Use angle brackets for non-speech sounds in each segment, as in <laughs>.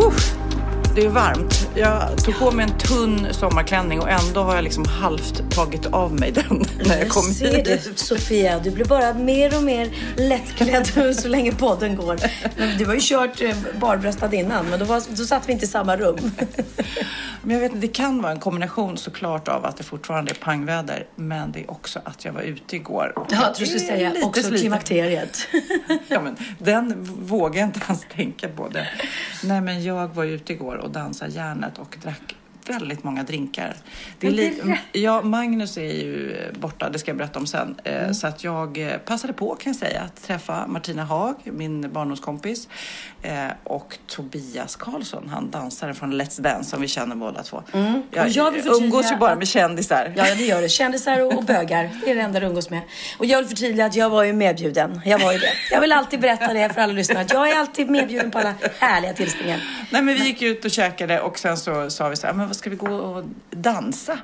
Uh, det är varmt. Jag tog på mig en tunn sommarklänning och ändå har jag liksom halvt tagit av mig den <laughs> när jag kom ser hit. det, Sofia. Du blir bara mer och mer lättklädd <laughs> så länge podden går. Du har ju kört eh, barbröstad innan, men då, var, då satt vi inte i samma rum. <laughs> Men jag vet inte, det kan vara en kombination såklart av att det fortfarande är pangväder, men det är också att jag var ute igår. och Ja, jag tror du skulle säga också sliten. klimakteriet. Ja, men den vågar jag inte ens tänka på. Det. Nej, men jag var ute igår och dansade järnet och drack väldigt många drinkar. Det är li- ja, Magnus är ju borta, det ska jag berätta om sen. Eh, Så att jag eh, passade på kan jag säga att träffa Martina Haag, min barndomskompis, eh, och Tobias Karlsson, han dansare från Let's Dance som vi känner båda två. Jag, Och jag förtydliga umgås ju bara med kändisar. Ja, det gör det. Kändisar och, och bögar. Det är det enda du umgås med. Och jag vill förtydliga att jag var ju medbjuden. Jag var ju det. Jag vill alltid berätta det för alla lyssnare. Att jag är alltid medbjuden på alla härliga tillställningar. Nej, men vi gick ut och käkade och sen så sa vi så här, men vad ska vi gå och dansa?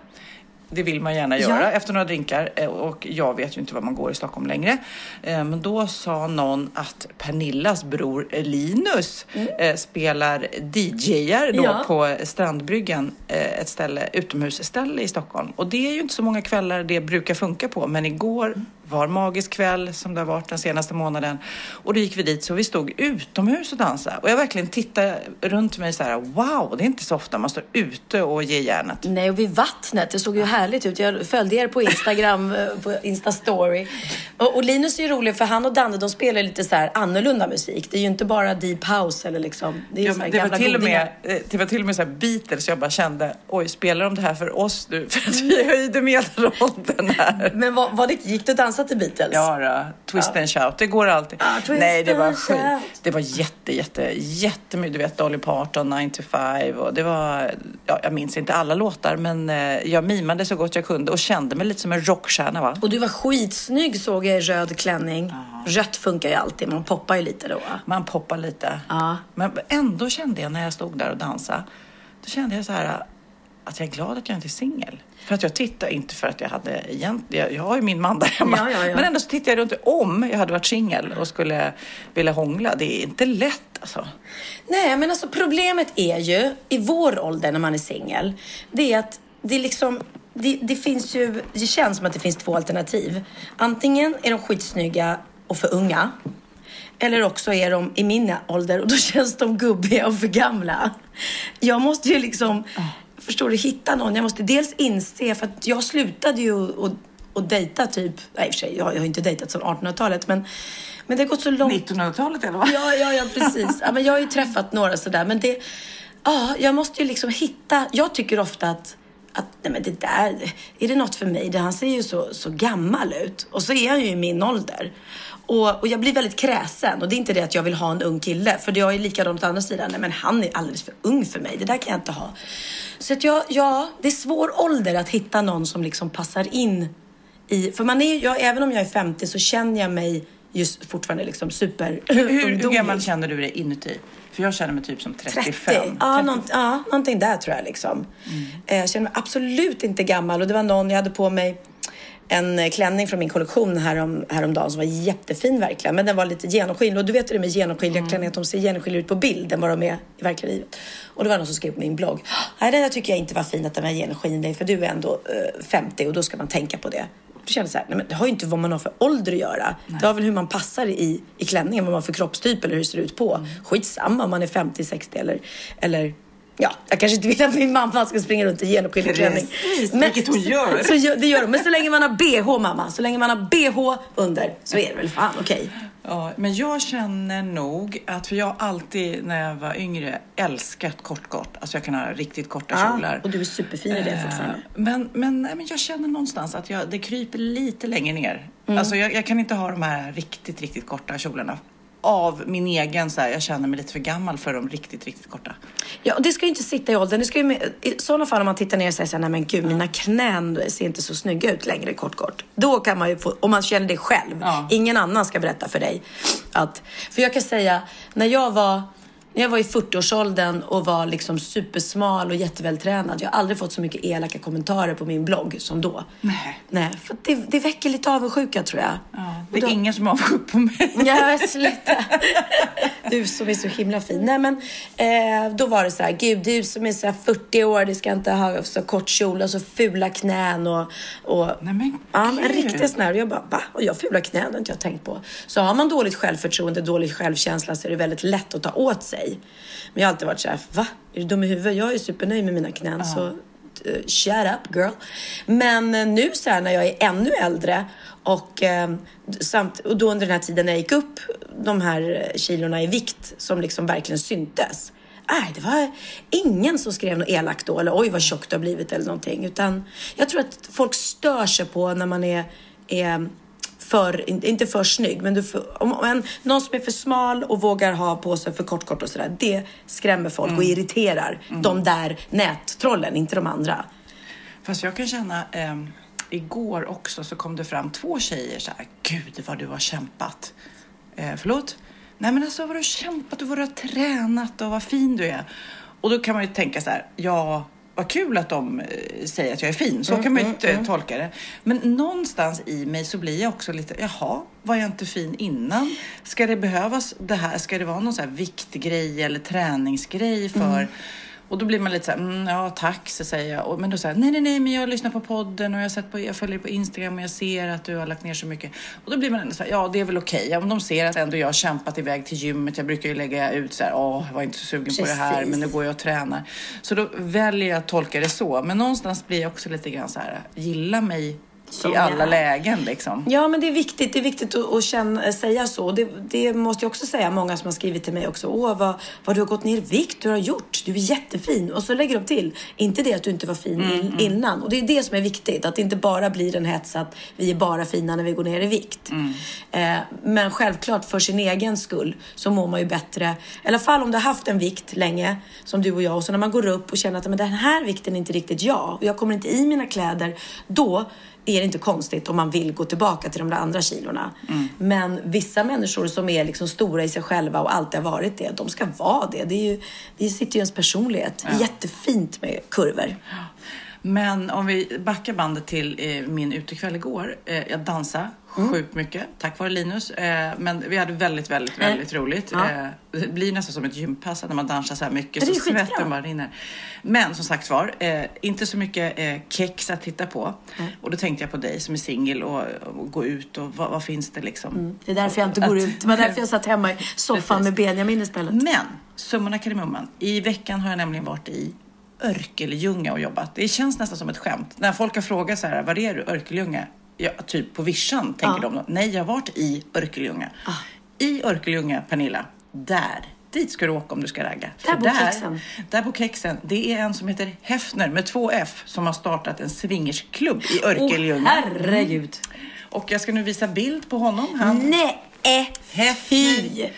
Det vill man gärna göra Ja. efter några drinkar eh, och jag vet ju inte var man går i Stockholm längre. Eh, Men då sa någon att Pernillas bror Linus eh, spelar DJar då Mm. Ja. på Strandbryggan, ett ställe, utomhusställe i Stockholm. Och det är ju inte så många kvällar det brukar funka på, men igår var magisk kväll som det har varit den senaste månaden. Och då gick vi dit så vi stod utomhus och dansade. Och jag verklilen tittade runt mig så här, wow, det är inte så ofta man står ute och ger järnet. Nej, och vid vattnet. Det såg ju härligt ut. Jag följde er på Instagram, <laughs> eh, på Insta-story. Och, och Linus är ju rolig för han och Danne, de spelar lite så här annorlunda musik. Det är ju inte bara deep house eller liksom. Det är Ja, så här det, var gamla till och godingar. med, eh, det var till och med så här Beatles, jag bara kände, oj, spelar de det här för oss nu? <laughs> För att vi höjde medelåldern här. Men vad, vad det, gick du och dansade till Beatles? Ja, då, twist and shout, det går alltid. Ja, twist Nej, det var shout. Det var jätte, jätte, jättemycket. Du vet Dolly Parton, 9 to 5 och det var, ja, jag minns inte alla låtar, men eh, jag mimade så gott jag kunde och kände mig lite som en rockstjärna va? Och du var skitsnygg såg jag i röd klänning. Rött funkar ju alltid, man poppar ju lite då. Man poppar lite. Ja. Men ändå kände jag när jag stod där och dansade, då kände jag så här att jag är glad att jag inte är singel. För att jag tittade, inte för att jag hade egentligen, jag har ju min man där hemma. Ja, ja, ja. Men ändå så tittade jag runt om jag hade varit singel och skulle vilja hångla. Det är inte lätt alltså. Nej, men alltså problemet är ju i vår ålder när man är singel, det är att det är liksom det, det finns ju, det känns som att det finns två alternativ. Antingen är de skitsnygga och för unga. Eller också är de i min ålder och då <laughs> känns de gubbiga och för gamla. Jag måste ju liksom, förstår du, hitta någon. Jag måste dels inse, för att jag slutade ju och, och dejta typ, nej i och för sig, jag, jag har inte dejtat sedan 1800-talet, men, men det har gått så långt. 1900-talet eller vad? Ja, ja, ja, precis. Ja, men jag har ju träffat några sådär, men det... Ja, jag måste ju liksom hitta... Jag tycker ofta att, att nej men det där, är det något för mig? Det, han ser ju så, så gammal ut. Och så är han ju i min ålder. Och, och jag blir väldigt kräsen. Och det är inte det att jag vill ha en ung kille. För jag är likadant å andra sidan. Nej men han är alldeles för ung för mig. Det där kan jag inte ha. Så att jag, ja, det är svår ålder att hitta någon som liksom passar in i... För man är, jag, även om jag är 50 så känner jag mig just fortfarande liksom super Hur, hur gammal känner du dig inuti? För jag känner mig typ som 35. 30. Ja, nånt, ja, någonting där tror jag liksom. Eh, Jag känner mig absolut inte gammal och det var någon, jag hade på mig en eh, klänning från min kollektion härom, häromdagen som var jättefin verkligen. Men den var lite genomskinlig. Och du vet hur det är med genomskinliga klänningar, att de ser genomskinliga ut på bild än vad de är i verkliga livet. Och det var någon som skrev på min blogg. Nej, det där tycker jag inte var fint att den var genomskinlig för du är ändå eh, 50 och då ska man tänka på det. Då kände jag så här, nej men det har ju inte vad man har för ålder att göra. Det har väl hur man passar i, i klänningen, vad man har för kroppstyp eller hur det ser ut på. Mm. Skitsamma om man är 50, 60 eller, eller Ja, jag kanske inte vill att min mamma ska springa runt i genomskinlig klänning. Vilket hon gör. Så, så, det gör hon. Men så länge man har bh mamma, så länge man har bh under så är det väl fan okej. Ja, men jag känner nog att, för jag har alltid när jag var yngre älskat kort kort. Alltså jag kan ha riktigt korta kjolar. och du är superfin i det Eh, fortfarande. Men, men, nej, men jag känner någonstans att jag, det kryper lite längre ner. Mm. Alltså jag, jag kan inte ha de här riktigt, riktigt korta kjolarna. Av min egen, så här, jag känner mig lite för gammal för de riktigt, riktigt korta. Ja, och det ska ju inte sitta i åldern. Det ska ju, I sådana fall om man tittar ner och säger så här, nej men gud, mina knän ser inte så snygga ut längre kort kort. Då kan man ju få, om man känner det själv. Ja. Ingen annan ska berätta för dig. Att, för jag kan säga, när jag var när jag var i 40-årsåldern och var liksom supersmal och jättevältränad. Jag har aldrig fått så mycket elaka kommentarer på min blogg som då. Nej. Nej, för det, det väcker lite avundsjuka tror jag. Ja, det är då- ingen som har avundsjuk på mig. Ja, sluta. Du som är så himla fin. Nej, men eh, då var det så här, gud, du som är så här 40 år, du ska inte ha så kort kjol och så fula knän och... och Nej, men ja, en gud. riktig sån här. Och jag bara, va? Och jag fula knän, har inte jag tänkt på. Så har man dåligt självförtroende, dålig självkänsla så är det väldigt lätt att ta åt sig. Men jag har alltid varit så här, va? Är du dum i huvudet? Jag är supernöjd med mina knän, så eh, shut up girl. Men eh, nu så här när jag är ännu äldre och, eh, samt, och då under den här tiden när jag gick upp de här kilorna i vikt som liksom verkligen syntes. Nej, det var ingen som skrev något elakt då eller oj vad tjock du har blivit eller någonting. Utan jag tror att folk stör sig på när man är, är för, in- inte för snygg, men du får, om, en, någon som är för smal och vågar ha på sig för kort kort och sådär. Det skrämmer folk och irriterar de där nättrollen, inte de andra. Fast jag kan känna, ehm, igår också så kom det fram två tjejer så här, gud vad du har kämpat. Eh, förlåt? Nej men alltså vad du har kämpat och vad du har tränat och vad fin du är. Och då kan man ju tänka så här, ja vad kul att de eh, säger att jag är fin. Så kan man ju inte tolka det. Men någonstans i mig så blir jag också lite, jaha, var jag inte fin innan? Ska det behövas det här? Ska det vara någon så här viktgrej eller träningsgrej för och då blir man lite så här, mm, ja tack, så säger jag. Och, men då säger nej, nej, nej, men jag lyssnar på podden och jag, sett på, jag följer på Instagram och jag ser att du har lagt ner så mycket. Och då blir man ändå så här, ja det är väl okej. Ja, Om de ser att ändå jag har kämpat iväg till gymmet. Jag brukar ju lägga ut så här, åh, jag var inte så sugen på det här, Precis. men nu går jag och tränar. Så då väljer jag att tolka det så. Men någonstans blir jag också lite grann så här, gilla mig Som i alla är. lägen liksom. Ja, men det är viktigt, det är viktigt att, att känna, säga så. Det, det måste jag också säga, många som har skrivit till mig också. Åh, vad, vad du har gått ner i vikt, du har gjort. Du är jättefin. Och så lägger de till, inte det att du inte var fin in, innan. Och det är det som är viktigt, att det inte bara blir en hets att vi är bara fina när vi går ner i vikt. Eh, men självklart för sin egen skull så mår man ju bättre. I alla fall om du har haft en vikt länge, som du och jag. Och så när man går upp och känner att men den här vikten är inte riktigt jag. Och jag kommer inte i mina kläder. Då är det inte konstigt om man vill gå tillbaka till de där andra kilorna. Men vissa människor som är liksom stora i sig själva och alltid har varit det, de ska vara det. Det, är ju, det sitter ju i ens personlighet. Är Jättefint med kurvor. Men om vi backar bandet till eh, min utekväll igår. Eh, jag dansade Mm. sjukt mycket tack vare Linus. Eh, men vi hade väldigt, väldigt, väldigt roligt. Ja. Eh, det blir nästan som ett gympass när man dansar så här mycket så svetten bara rinner. Men som sagt var, eh, inte så mycket eh, kex att titta på. Och då tänkte jag på dig som är singel och, och gå ut och vad, vad finns det liksom? Det är därför jag inte går ut. Det var därför jag satt hemma i soffan med Benjamin istället. Men summorna kardemumman. I veckan har jag nämligen varit i Örkelljunga och jobbat. Det känns nästan som ett skämt. När folk har frågat så här, var är du? Örkelljunga? Ja, typ på vischan tänker Ja. de. Nej, jag har varit i Örkelljunga. I Örkelljunga, Pernilla, där. Dit ska du åka om du ska ragga. Där bor kexen. Där bor kexen. Det är en som heter Hefner med två F som har startat en swingersklubb i Örkelljunga. herregud. och jag ska nu visa bild på honom. Han, Nej, fy.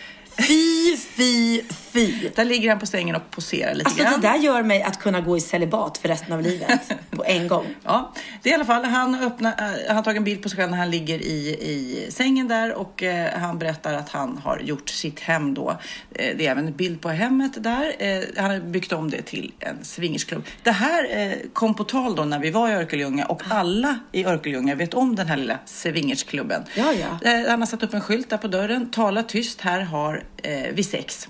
Fy, fy, fy. där ligger han på sängen och poserar lite Alltså grann. det där gör mig att kunna gå i celibat för resten av livet. <laughs> På en gång. Ja, det är i alla fall, han, öppnar, eh, han har tagit en bild på sig själv när han ligger i, i sängen där och eh, han berättar att han har gjort sitt hem då. Eh, det är även en bild på hemmet där. Eh, han har byggt om det till en swingersklubb. Det här eh, kom på tal då när vi var i Örkelljunga och alla i Örkelljunga vet om den här lilla swingersklubben. Ja, ja. Eh, han har satt upp en skylt där på dörren. Tala tyst, här har eh, vi sex.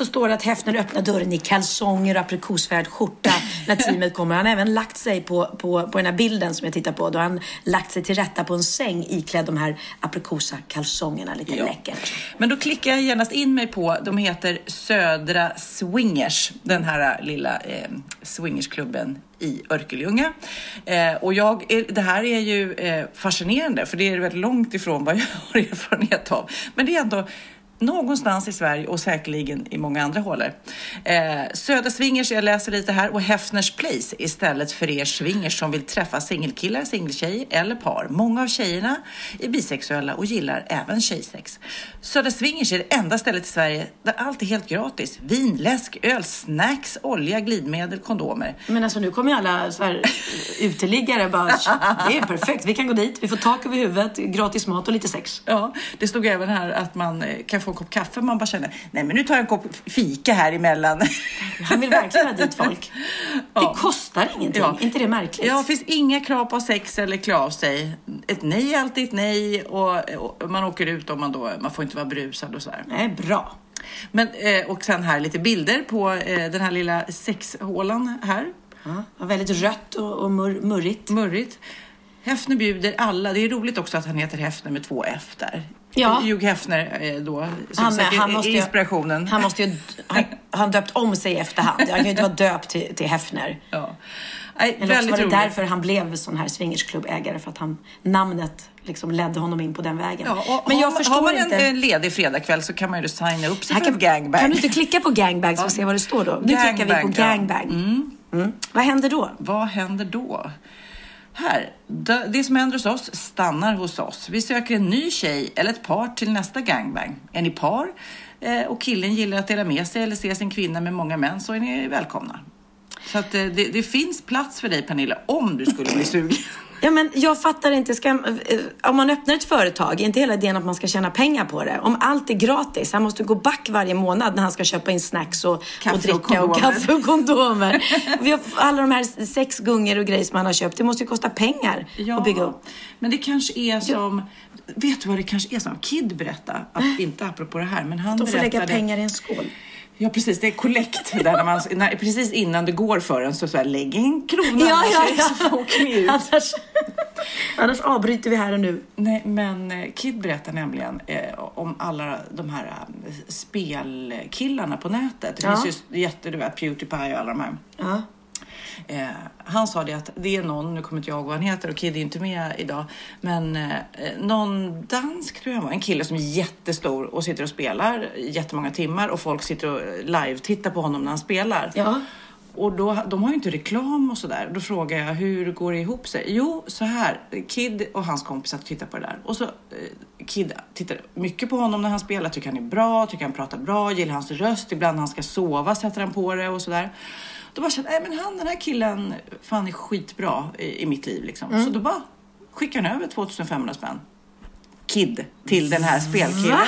Så står det att Hefner öppnar dörren i kalsonger och aprikosfärgad skjorta när teamet kommer. Han har även lagt sig på, på, på den här bilden som jag tittar på. Då har han lagt sig till rätta på en säng iklädd de här aprikosa kalsongerna. Lite Ja. läckert. Men då klickar jag genast in mig på, de heter Södra Swingers, den här lilla eh, swingersklubben i Örkelljunga. Eh, och jag, är- det här är ju eh, fascinerande för det är väldigt långt ifrån vad jag har erfarenhet av. Men det är ändå någonstans i Sverige och säkerligen i många andra hålor. Eh, Södra Swingers, jag läser lite här, och Hefners Place istället för er swingers som vill träffa singelkillar, singeltjejer eller par. Många av tjejerna är bisexuella och gillar även tjejsex. Södra Swingers är det enda stället i Sverige där allt är helt gratis. Vin, läsk, öl, snacks, olja, glidmedel, kondomer. Men alltså nu kommer ju alla så här, <laughs> uteliggare bara, det är perfekt, vi kan gå dit, vi får tak över huvudet, gratis mat och lite sex. Ja, det stod även här att man eh, kan få en kopp kaffe. Man bara känner, nej men nu tar jag en kopp fika här emellan. Han vill verkligen ha dit folk. <laughs> Ja. Det kostar ingenting, Ja. inte det märkligt? Ja, det finns inga krav på sex eller klä av sig. Ett nej är alltid ett nej och, och man åker ut om man då, man får inte vara brusad och sådär. Nej, bra. Men, eh, och sen här lite bilder på eh, den här lilla sexhålan här. Ja, väldigt rött och, och mur, murrigt. Murrigt. Hefner bjuder alla. Det är roligt också att han heter Hefner med två F där. Ja. Hugh Hefner eh, då, som Han, sagt, han måste är ju- inspirationen. Han måste ju, han, han döpt om sig i efterhand. Han kan ju inte vara döpt till, till Hefner. <laughs> Ja. Nej, Eller också var det roligt. därför han blev sån här swingersklubbägare. För att han, namnet liksom ledde honom in på den vägen. Ja, Men jag har, förstår har man inte. en, en ledig fredagkväll så kan man ju signa upp sig Här för en gangbang. Kan du inte klicka på gangbang så vi se vad det står då? Nu klickar vi på Gangbang, ja. gangbang. Mm. Vad händer då? Vad händer då? Här, det som händer hos oss stannar hos oss. Vi söker en ny tjej eller ett par till nästa gangbang. Är ni par eh, och killen gillar att dela med sig eller se sin kvinna med många män så är ni välkomna. Så att eh, det, det finns plats för dig Pernilla om du skulle bli sugen. Ja, men jag fattar inte. Ska, eh, om man öppnar ett företag, är inte hela idén att man ska tjäna pengar på det? Om allt är gratis, han måste gå back varje månad när han ska köpa in snacks och, Kaffe och och dricka och, kondomer. kaffe och kondomer. Vi har, alla de här sex gungor och grejer som han har köpt, det måste ju kosta pengar att bygga upp. Men det kanske är som, vet du vad det kanske är som? Kid berättade, att, inte apropå det här, men han De får lägga berättade pengar i en skål. Ja precis, det är kollekt där när man, när, precis innan det går för en så, så här, lägg en krona Ja, ja, annars ja. åker ni ut. Annars, annars avbryter vi här och nu. Nej, men eh, Kid berättar nämligen eh, om alla de här eh, spelkillarna på nätet. Det Ja. finns ju jätte, du vet, Pewdiepie och alla de här. Ja. Eh, han sa det att det är någon, nu kommer inte jag ihåg vad han heter och Kid är inte med idag, men eh, någon dansk tror jag var, en kille som är jättestor och sitter och spelar jättemånga timmar och folk sitter och live-tittar på honom när han spelar. Ja. Och då, de har ju inte reklam och sådär. Då frågar jag hur går det ihop sig? Jo, så här. Kid och hans kompisar tittar på det där. Och så eh, Kid tittar mycket på honom när han spelar. Tycker han är bra, tycker han pratar bra, gillar hans röst. Ibland när han ska sova sätter han på det och sådär. Då bara känner jag, men han den här killen, fan är skitbra i, i mitt liv liksom. Så då bara skickar han över 2500 spänn. Kid till den här spelkillen. Va?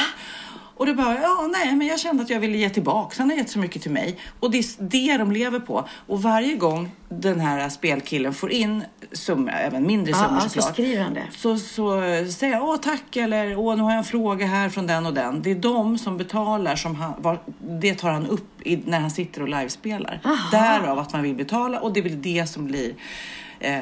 Och det bara, ja nej men jag kände att jag ville ge tillbaka. Han har gett så mycket till mig. Och det är det de lever på. Och varje gång den här spelkillen får in summor, även mindre Ja, summor ja, så såklart. skriver han det. Så, så säger jag, åh tack eller åh nu har jag en fråga här från den och den. Det är de som betalar som han, var, det tar han upp i, när han sitter och livespelar. Därav att man vill betala och det är väl det som blir eh,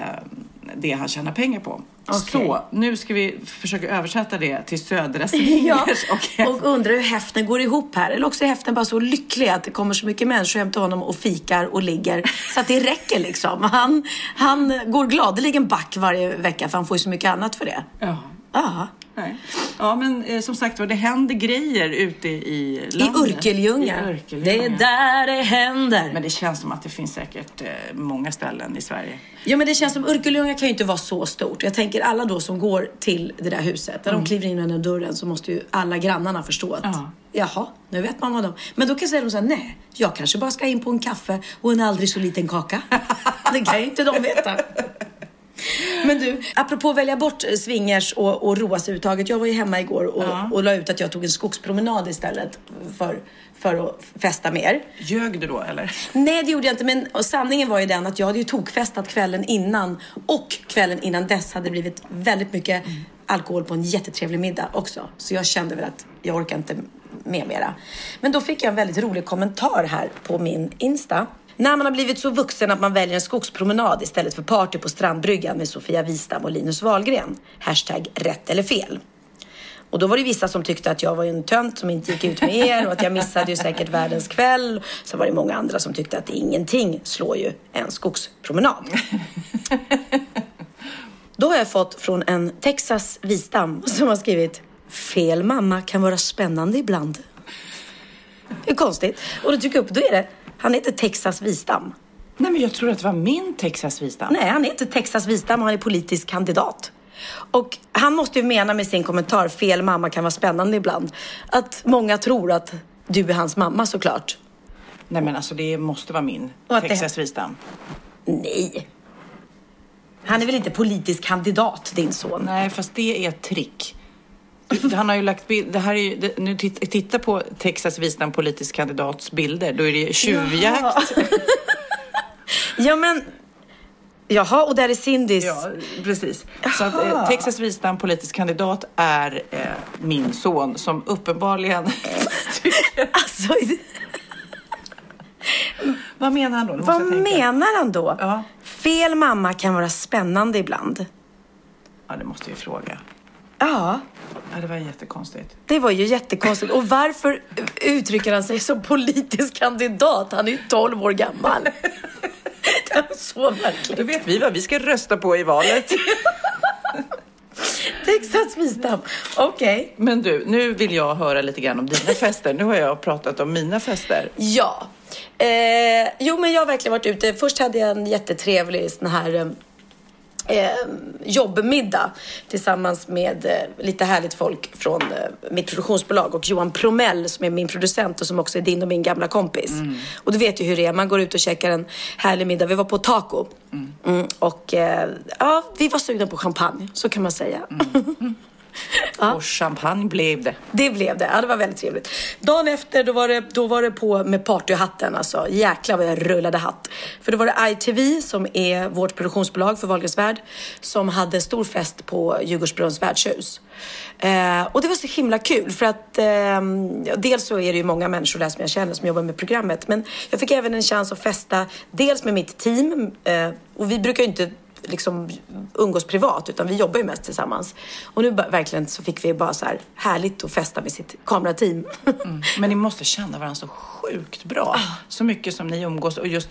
det han tjänar pengar på. Okej. Så nu ska vi försöka översätta det till <laughs> södra swingers och och undrar hur häften går ihop här. Eller också är häften bara så lycklig att det kommer så mycket människor hem till honom och fikar och ligger. Så att det räcker liksom. Han, han går gladeligen back varje vecka för han får ju så mycket annat för det. Ja. Ja. Nej. Ja, men eh, som sagt var, det händer grejer ute i landet. I Örkelljunga. Det är där det händer. Men det känns som att det finns säkert eh, många ställen i Sverige. Ja men det känns som Örkelljunga kan ju inte vara så stort. Jag tänker alla då som går till det där huset. När de kliver in genom dörren så måste ju alla grannarna förstå att Ja. jaha, nu vet man vad de... Men då kan säga de så här, nej, jag kanske bara ska in på en kaffe och en aldrig så liten kaka. <laughs> det kan ju inte de veta. <laughs> Men du, apropå välja bort eh, swingers och, och roa sig överhuvudtaget. Jag var ju hemma igår och, Ja. och la ut att jag tog en skogspromenad istället för, för att festa mer. Ljög du då eller? Nej, det gjorde jag inte. Men sanningen var ju den att jag hade ju tokfestat kvällen innan och kvällen innan dess hade det blivit väldigt mycket alkohol på en jättetrevlig middag också. Så jag kände väl att jag orkar inte med mera. Men då fick jag en väldigt rolig kommentar här på min Insta. När man har blivit så vuxen att man väljer en skogspromenad istället för party på strandbryggan med Sofia Wistam och Linus Wahlgren. Hashtag rätt eller fel. Och då var det vissa som tyckte att jag var en tönt som inte gick ut med er och att jag missade ju säkert världens kväll. Så var det många andra som tyckte att ingenting slår ju en skogspromenad. Då har jag fått från en Texas Wistam som har skrivit Fel mamma kan vara spännande ibland. Det är konstigt. Och då tycker jag upp, då är det, han heter Texas Wistam. Nej, men jag tror att det var min Texas Vistam. Nej, han heter Texas Wistam han är politisk kandidat. Och han måste ju mena med sin kommentar, fel mamma kan vara spännande ibland, att många tror att du är hans mamma såklart. Nej, men alltså det måste vara min det- Texas Vistam. Nej. Han är väl inte politisk kandidat, din son? Nej, fast det är ett trick. <laughs> Han har ju lagt bild, det här är ju, nu titta, titta på Texas Vistam politisk kandidats bilder. Då är det tjuvjakt. <laughs> Ja, men... Jaha, och där är Cindys... Ja, precis. Så att eh, Texas Vistam politisk kandidat är eh, min son som uppenbarligen <laughs> Alltså, Vad menar han då? Nu vad menar han då? Ja. Fel mamma kan vara spännande ibland. Ja, det måste vi fråga. Ja, Ja, det var jättekonstigt. det var ju jättekonstigt. Och varför uttrycker han sig som politisk kandidat? Han är ju 12 år gammal. <laughs> Det var så Då märkligt. vet vi vad vi ska rösta på i valet. <laughs> Texas Wisdom. Okej. Men du, nu vill jag höra lite grann om dina fester. Nu har jag pratat om mina fester. Ja. Eh, jo, men jag har verkligen varit ute. Först hade jag en jättetrevlig sån här eh, jobbmiddag tillsammans med eh, lite härligt folk från eh, mitt produktionsbolag och Johan Promell som är min producent och som också är din och min gamla kompis. Och du vet ju hur det är, man går ut och käkar en härlig middag. Vi var på taco mm, och eh, ja, vi var sugna på champagne, så kan man säga. Och champagne blev det. Det blev det. Ja, det var väldigt trevligt. Dagen efter då var det, då var det på med partyhatten. Alltså. Jäklar vad jag rullade hatt. För då var det ITV som är vårt produktionsbolag för Wahlgrens värld som hade stor fest på Djurgårdsbrunns värdshus. Eh, och det var så himla kul för att eh, dels så är det ju många människor där som jag känner som jobbar med programmet. Men jag fick även en chans att festa dels med mitt team eh, och vi brukar ju inte liksom umgås privat utan vi jobbar ju mest tillsammans. Och nu verkligen så fick vi bara så här härligt att festa med sitt kamerateam. <laughs> Men ni måste känna varandra så sjukt bra. Så mycket som ni umgås. Och just,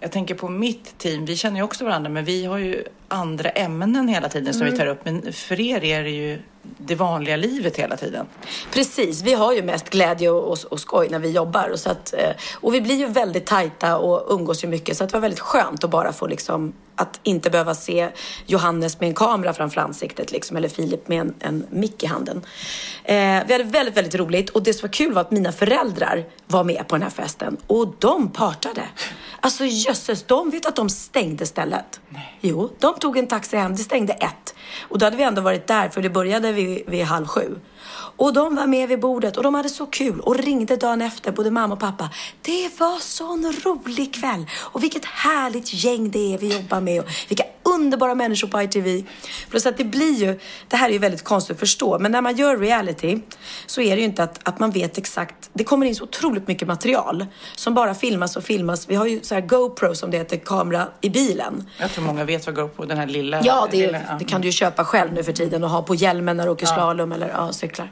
jag tänker på mitt team, vi känner ju också varandra men vi har ju andra ämnen hela tiden som vi tar upp. Men för er är det ju det vanliga livet hela tiden. Precis, vi har ju mest glädje och, och, och skoj när vi jobbar. Och, så att, eh, och vi blir ju väldigt tajta och umgås ju mycket. Så att det var väldigt skönt att bara få liksom att inte behöva se Johannes med en kamera framför ansiktet liksom, eller Filip med en, en mick i handen. Eh, vi hade väldigt, väldigt roligt och det som var kul var att mina föräldrar var med på den här festen och de partade. Alltså jösses, de vet att de stängde stället. Jo, de tog en taxi hem, det stängde ett. Och då hade vi ändå varit där för det började vid, vid halv sju. Och de var med vid bordet och de hade så kul och ringde dagen efter, både mamma och pappa. Det var sån rolig kväll och vilket härligt gäng det är vi jobbar med och vilka underbara människor på ITV. Plus att det blir ju, det här är ju väldigt konstigt att förstå, men när man gör reality så är det ju inte att, att man vet exakt, det kommer in så otroligt mycket material som bara filmas och filmas. Vi har ju så här GoPro som det heter, kamera i bilen. Jag tror många vet vad GoPro, den här lilla... Ja, det, lilla, det kan du ju köpa själv nu för tiden och ha på hjälmen när du åker slalom eller ja, cyklar.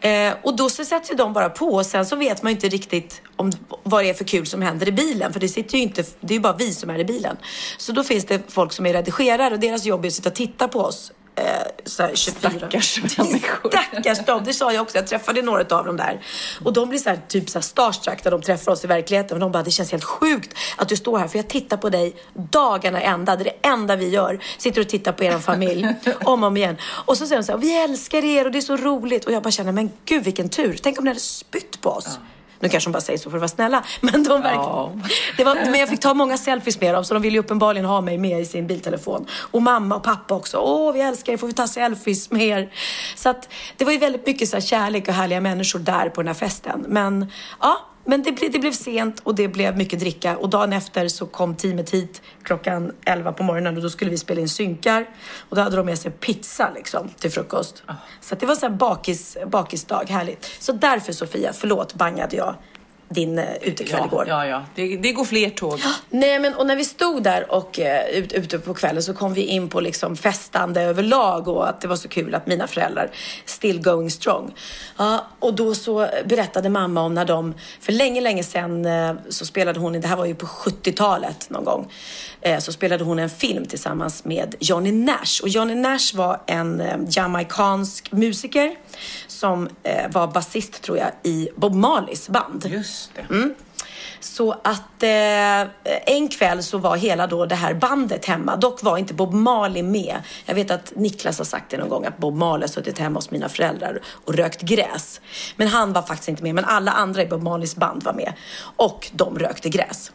Eh, och då så sätts ju de bara på och sen så vet man ju inte riktigt om, vad det är för kul som händer i bilen. För det sitter ju inte, det är ju bara vi som är i bilen. Så då finns det folk som är redigerare och deras jobb är att sitta och titta på oss. Eh, så här 24. Stackars <laughs> människor. Stackars dem, det sa jag också. Jag träffade några av dem där. Och de blir så här, typ så här starstruck när de träffar oss i verkligheten. Och de bara, det känns helt sjukt att du står här. För jag tittar på dig dagarna ända. Det är det enda vi gör. Sitter och tittar på er familj. <laughs> om och om igen. Och så säger de så här, vi älskar er och det är så roligt. Och jag bara känner, men gud vilken tur. Tänk om ni hade spytt på oss. Nu kanske de bara säger så för att vara snälla. <laughs> Men de verkligen... Ja. Det var, men jag fick ta många selfies med dem så de ville ju uppenbarligen ha mig med i sin biltelefon. Och mamma och pappa också. Åh, vi älskar er, får vi ta selfies med er? Så att det var ju väldigt mycket så kärlek och härliga människor där på den här festen. Men ja, men det, ble, det blev sent och det blev mycket dricka. Och dagen efter så kom teamet hit klockan 11 på morgonen och då skulle vi spela in synkar. Och då hade de med sig pizza liksom till frukost. Så att det var så här bakis, bakisdag, härligt. Så därför Sofia, förlåt bangade jag din uh, utekväll Ja, igår. ja, ja. Det, det går fler tåg. Nej, men och när vi stod där och uh, ut, ute på kvällen så kom vi in på liksom festande överlag och att det var så kul att mina föräldrar still going strong. Ja, och då så berättade mamma om när de, för länge, länge sedan uh, så spelade hon, det här var ju på 70-talet någon gång, så spelade hon en film tillsammans med Johnny Nash. Och Johnny Nash var en jamaicansk musiker som uh, var basist tror jag i Bob Marleys band. Just det. Mm. Så att eh, en kväll så var hela då det här bandet hemma. Dock var inte Bob Marley med. Jag vet att Niklas har sagt det någon gång att Bob Marley har suttit hemma hos mina föräldrar och rökt gräs. Men han var faktiskt inte med. Men alla andra i Bob Marleys band var med. Och de rökte gräs.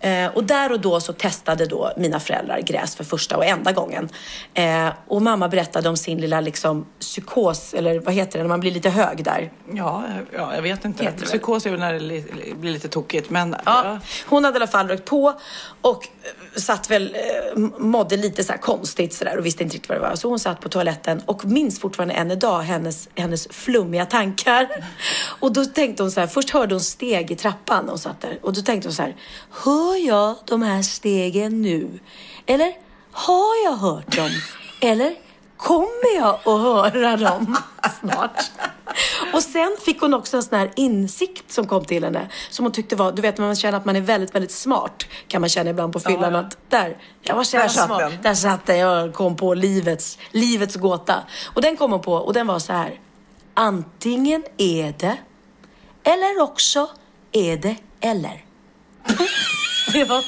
Eh, och där och då så testade då mina föräldrar gräs för första och enda gången. Eh, och mamma berättade om sin lilla liksom psykos, eller vad heter det, när man blir lite hög där. Ja, ja, jag vet inte. Heter. Psykos är väl när det li- blir lite tokigt. Men Ja, hon hade i alla fall rökt på och eh, satt väl, eh, mådde lite så konstigt så där och visste inte riktigt vad det var. Så hon satt på toaletten och minns fortfarande än idag hennes, hennes flummiga tankar. Och då tänkte hon så här, först hörde hon steg i trappan hon satt där. Och då tänkte hon så här, hör jag de här stegen nu? Eller har jag hört dem? Eller kommer jag att höra dem <laughs> snart? Och sen fick hon också en sån här insikt som kom till henne. Som hon tyckte var, du vet när man känner att man är väldigt, väldigt smart. Kan man känna ibland på fyllan Ja. att där, jag var så Där smart. den. Där satt den, jag kom på livets, livets gåta. Och den kom hon på och den var så här. Antingen är det, eller också är det eller. <laughs> det var...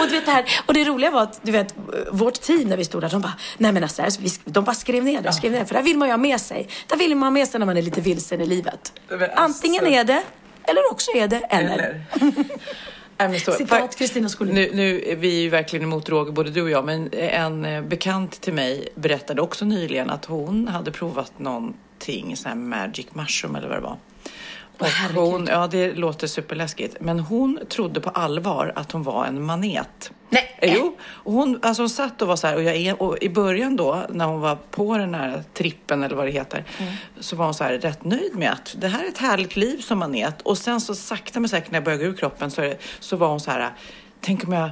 Och du vet det här, och det roliga var att du vet, vårt team när vi stod där, de bara, nej men alltså, de bara skrev ner det, skrev ner det, för där vill man ju ha med sig. Där vill man ha med sig när man är lite vilsen i livet. Alltså- Antingen är det, eller också är det eller. Eller? Citat Kristina Skolin. Nu, nu är vi ju verkligen emot droger, både du och jag, men en eh, bekant till mig berättade också nyligen att hon hade provat någonting, sån här magic mushroom eller vad det var. Och hon, ja, det låter superläskigt. Men hon trodde på allvar att hon var en manet. Nej. Eh, Jo, och hon, alltså hon satt och var så här, och, jag och i början då, när hon var på den här trippen eller vad det heter, Mm. så var hon så här rätt nöjd med att det här är ett härligt liv som manet. Och sen så sakta men säkert när jag började gå ur kroppen så, det, så var hon så här, tänk om jag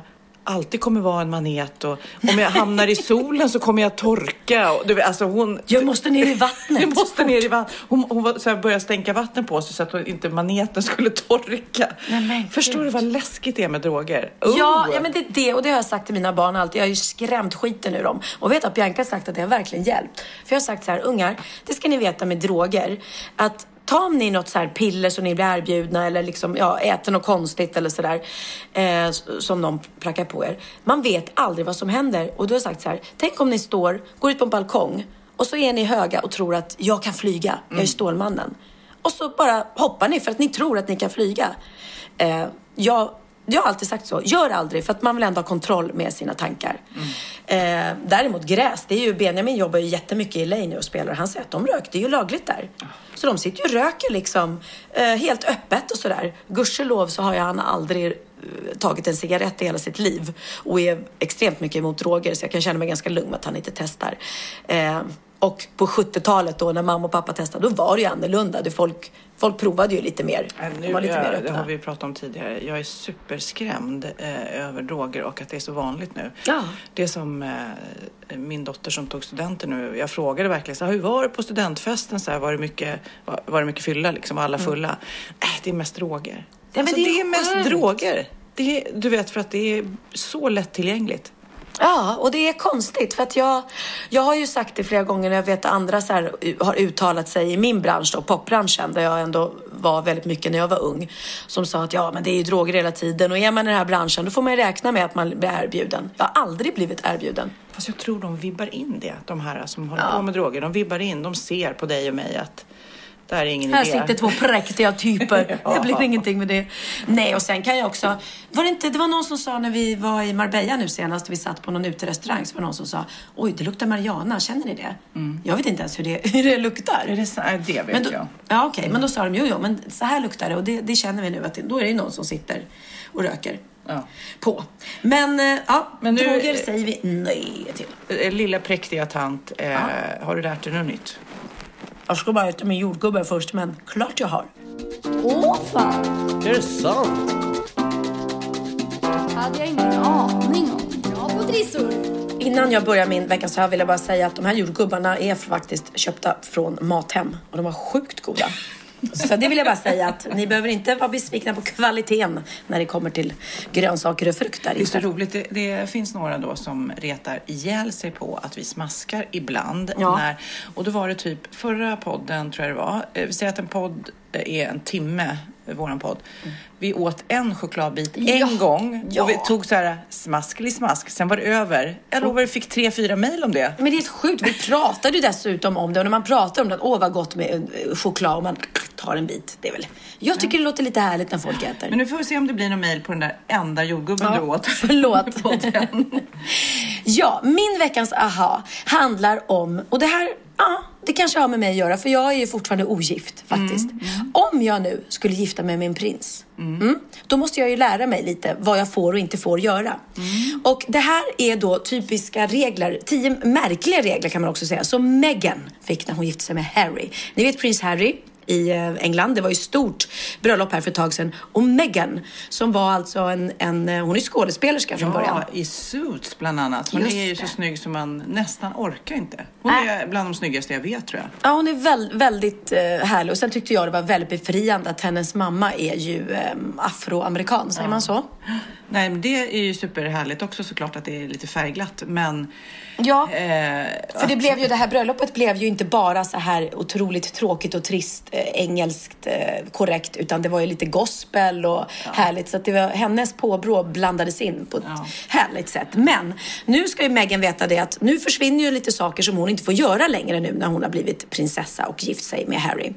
alltid kommer vara en manet och om jag hamnar i solen så kommer jag torka. Och, du alltså hon, Jag måste ner i vattnet. <laughs> jag måste ner i vattnet. Hon, hon så här, började stänka vatten på sig så att hon inte maneten skulle torka. Nej, Förstår du vad läskigt det är med droger? Ja, Oh! ja, men det är det. Och det har jag sagt till mina barn alltid. Jag har ju skrämt skiten ur dem. Och vet att Bianca har sagt att det har verkligen hjälpt. För jag har sagt så här, ungar, det ska ni veta med droger. Att ta om ni något så här piller som ni blir erbjudna eller liksom, ja, äter något konstigt eller sådär. Eh, som någon prackar på er. Man vet aldrig vad som händer. Och då har sagt så här, tänk om ni står, går ut på en balkong och så är ni höga och tror att jag kan flyga. Jag är Stålmannen. Och så bara hoppar ni för att ni tror att ni kan flyga. Eh, jag, jag har alltid sagt så. Gör aldrig, för att man vill ändå ha kontroll med sina tankar. Eh, däremot gräs, det är ju, Benjamin jobbar ju jättemycket i LA nu och spelar. Han säger att de röker, det är ju lagligt där. Så de sitter ju och röker liksom eh, helt öppet och sådär. Gudskelov så har ju han aldrig eh, tagit en cigarett i hela sitt liv och är extremt mycket emot droger så jag kan känna mig ganska lugn med att han inte testar. Eh, och på 70-talet då när mamma och pappa testade, då var det ju annorlunda. Det folk, folk provade ju lite mer. De Nu, var lite jag, mer det öppna. har vi pratat om tidigare. Jag är superskrämd eh, över droger och att det är så vanligt nu. Ja. Det som eh, min dotter som tog studenten nu. Jag frågade verkligen så här, hur var det på studentfesten? Så här, var, det mycket, var, var det mycket fylla liksom? Var alla fulla? Nej, det är mest droger. Mm. men alltså, det är det är mest droger. Det du vet, för att det är så lättillgängligt. Ja, och det är konstigt för att jag, jag har ju sagt det flera gånger när jag vet att andra så här, har uttalat sig i min bransch då, popbranschen, där jag ändå var väldigt mycket när jag var ung, som sa att ja, men det är ju droger hela tiden och är man i den här branschen då får man ju räkna med att man blir erbjuden. Jag har aldrig blivit erbjuden. Fast jag tror de vibbar in det, de här som håller på med droger. De vibbar in, de ser på dig och mig att det här är ingen Här idé. sitter två präktiga typer. <laughs> Det blir ingenting med det. Nej, och sen kan jag också... Var det, inte, det var någon som sa när vi var i Marbella nu senast, vi satt på någon uterestaurang, så var det någon som sa Oj, det luktar Mariana, känner ni det? Jag vet inte ens hur det, <laughs> hur det luktar. Är det, så, det vet Men då, jag. ja, okej, men då sa de jo, jo, men så här luktar det och det, det känner vi nu att det, då är det ju någon som sitter och röker Ja. på. Men eh, ja, Men nu- droger säger vi nej till. Eh, Lilla präktiga tant, eh, har du lärt dig något nytt? Jag ska bara äta min jordgubbe först, men klart jag har. Åh fan! Är det sant? hade jag ingen aning om. Bra på trissor! Innan jag börjar min veckans hör vill jag bara säga att de här jordgubbarna är faktiskt köpta från Mathem och de var sjukt goda. Så det vill jag bara säga att ni behöver inte vara besvikna på kvaliteten när det kommer till grönsaker och frukt där Det är så inte. roligt. Det, det finns några då som retar ihjäl sig på att vi smaskar ibland. Ja. När, och då var det typ förra podden, tror jag det var. Eh, Vi säger att en podd är en timme, eh, våran podd. Vi åt en chokladbit en Ja. gång Ja. och vi tog så här smasklig smask. Sen var det över. Jag lovar, vi fick tre, fyra mejl om det. Men det är helt sjukt. Vi pratade ju dessutom om det och när man pratar om det, att åh vad gott med eh, choklad och man tar en bit. Det är väl. Jag tycker det låter lite härligt när folk äter. Men nu får vi se om det blir någon mejl på den där enda jordgubben du åt. <laughs> Förlåt. <laughs> Ja, min veckans aha handlar om, och det här, ja, det kanske har med mig att göra för jag är ju fortfarande ogift faktiskt. Om jag nu skulle gifta mig med en prins, mm, då måste jag ju lära mig lite vad jag får och inte får göra. Och det här är då typiska regler, tio märkliga regler kan man också säga, som Meghan fick när hon gifte sig med Harry. Ni vet prins Harry? I eh, England. Det var ju stort bröllop här för ett tag sedan. Och Meghan, som var alltså en, en eh, hon är skådespelerska från början. Ja, i Suits bland annat. Hon Just är ju så det. snygg som man nästan orkar inte. Hon Nej. är bland de snyggaste jag vet tror jag. Ja, hon är väl, väldigt eh, härlig. Och sen tyckte jag det var väldigt befriande att hennes mamma är ju eh, afroamerikan, säger man så? <gasps> Nej, men det är ju superhärligt också såklart att det är lite färgglatt. Men Ja. eh, För det blev ju, det här bröllopet blev ju inte bara så här otroligt tråkigt och trist eh, engelskt eh, korrekt utan det var ju lite gospel och härligt så att det var hennes påbrå blandades in på ett Ja. härligt sätt. Men nu ska ju Meghan veta det att nu försvinner ju lite saker som hon inte får göra längre nu när hon har blivit prinsessa och gift sig med Harry.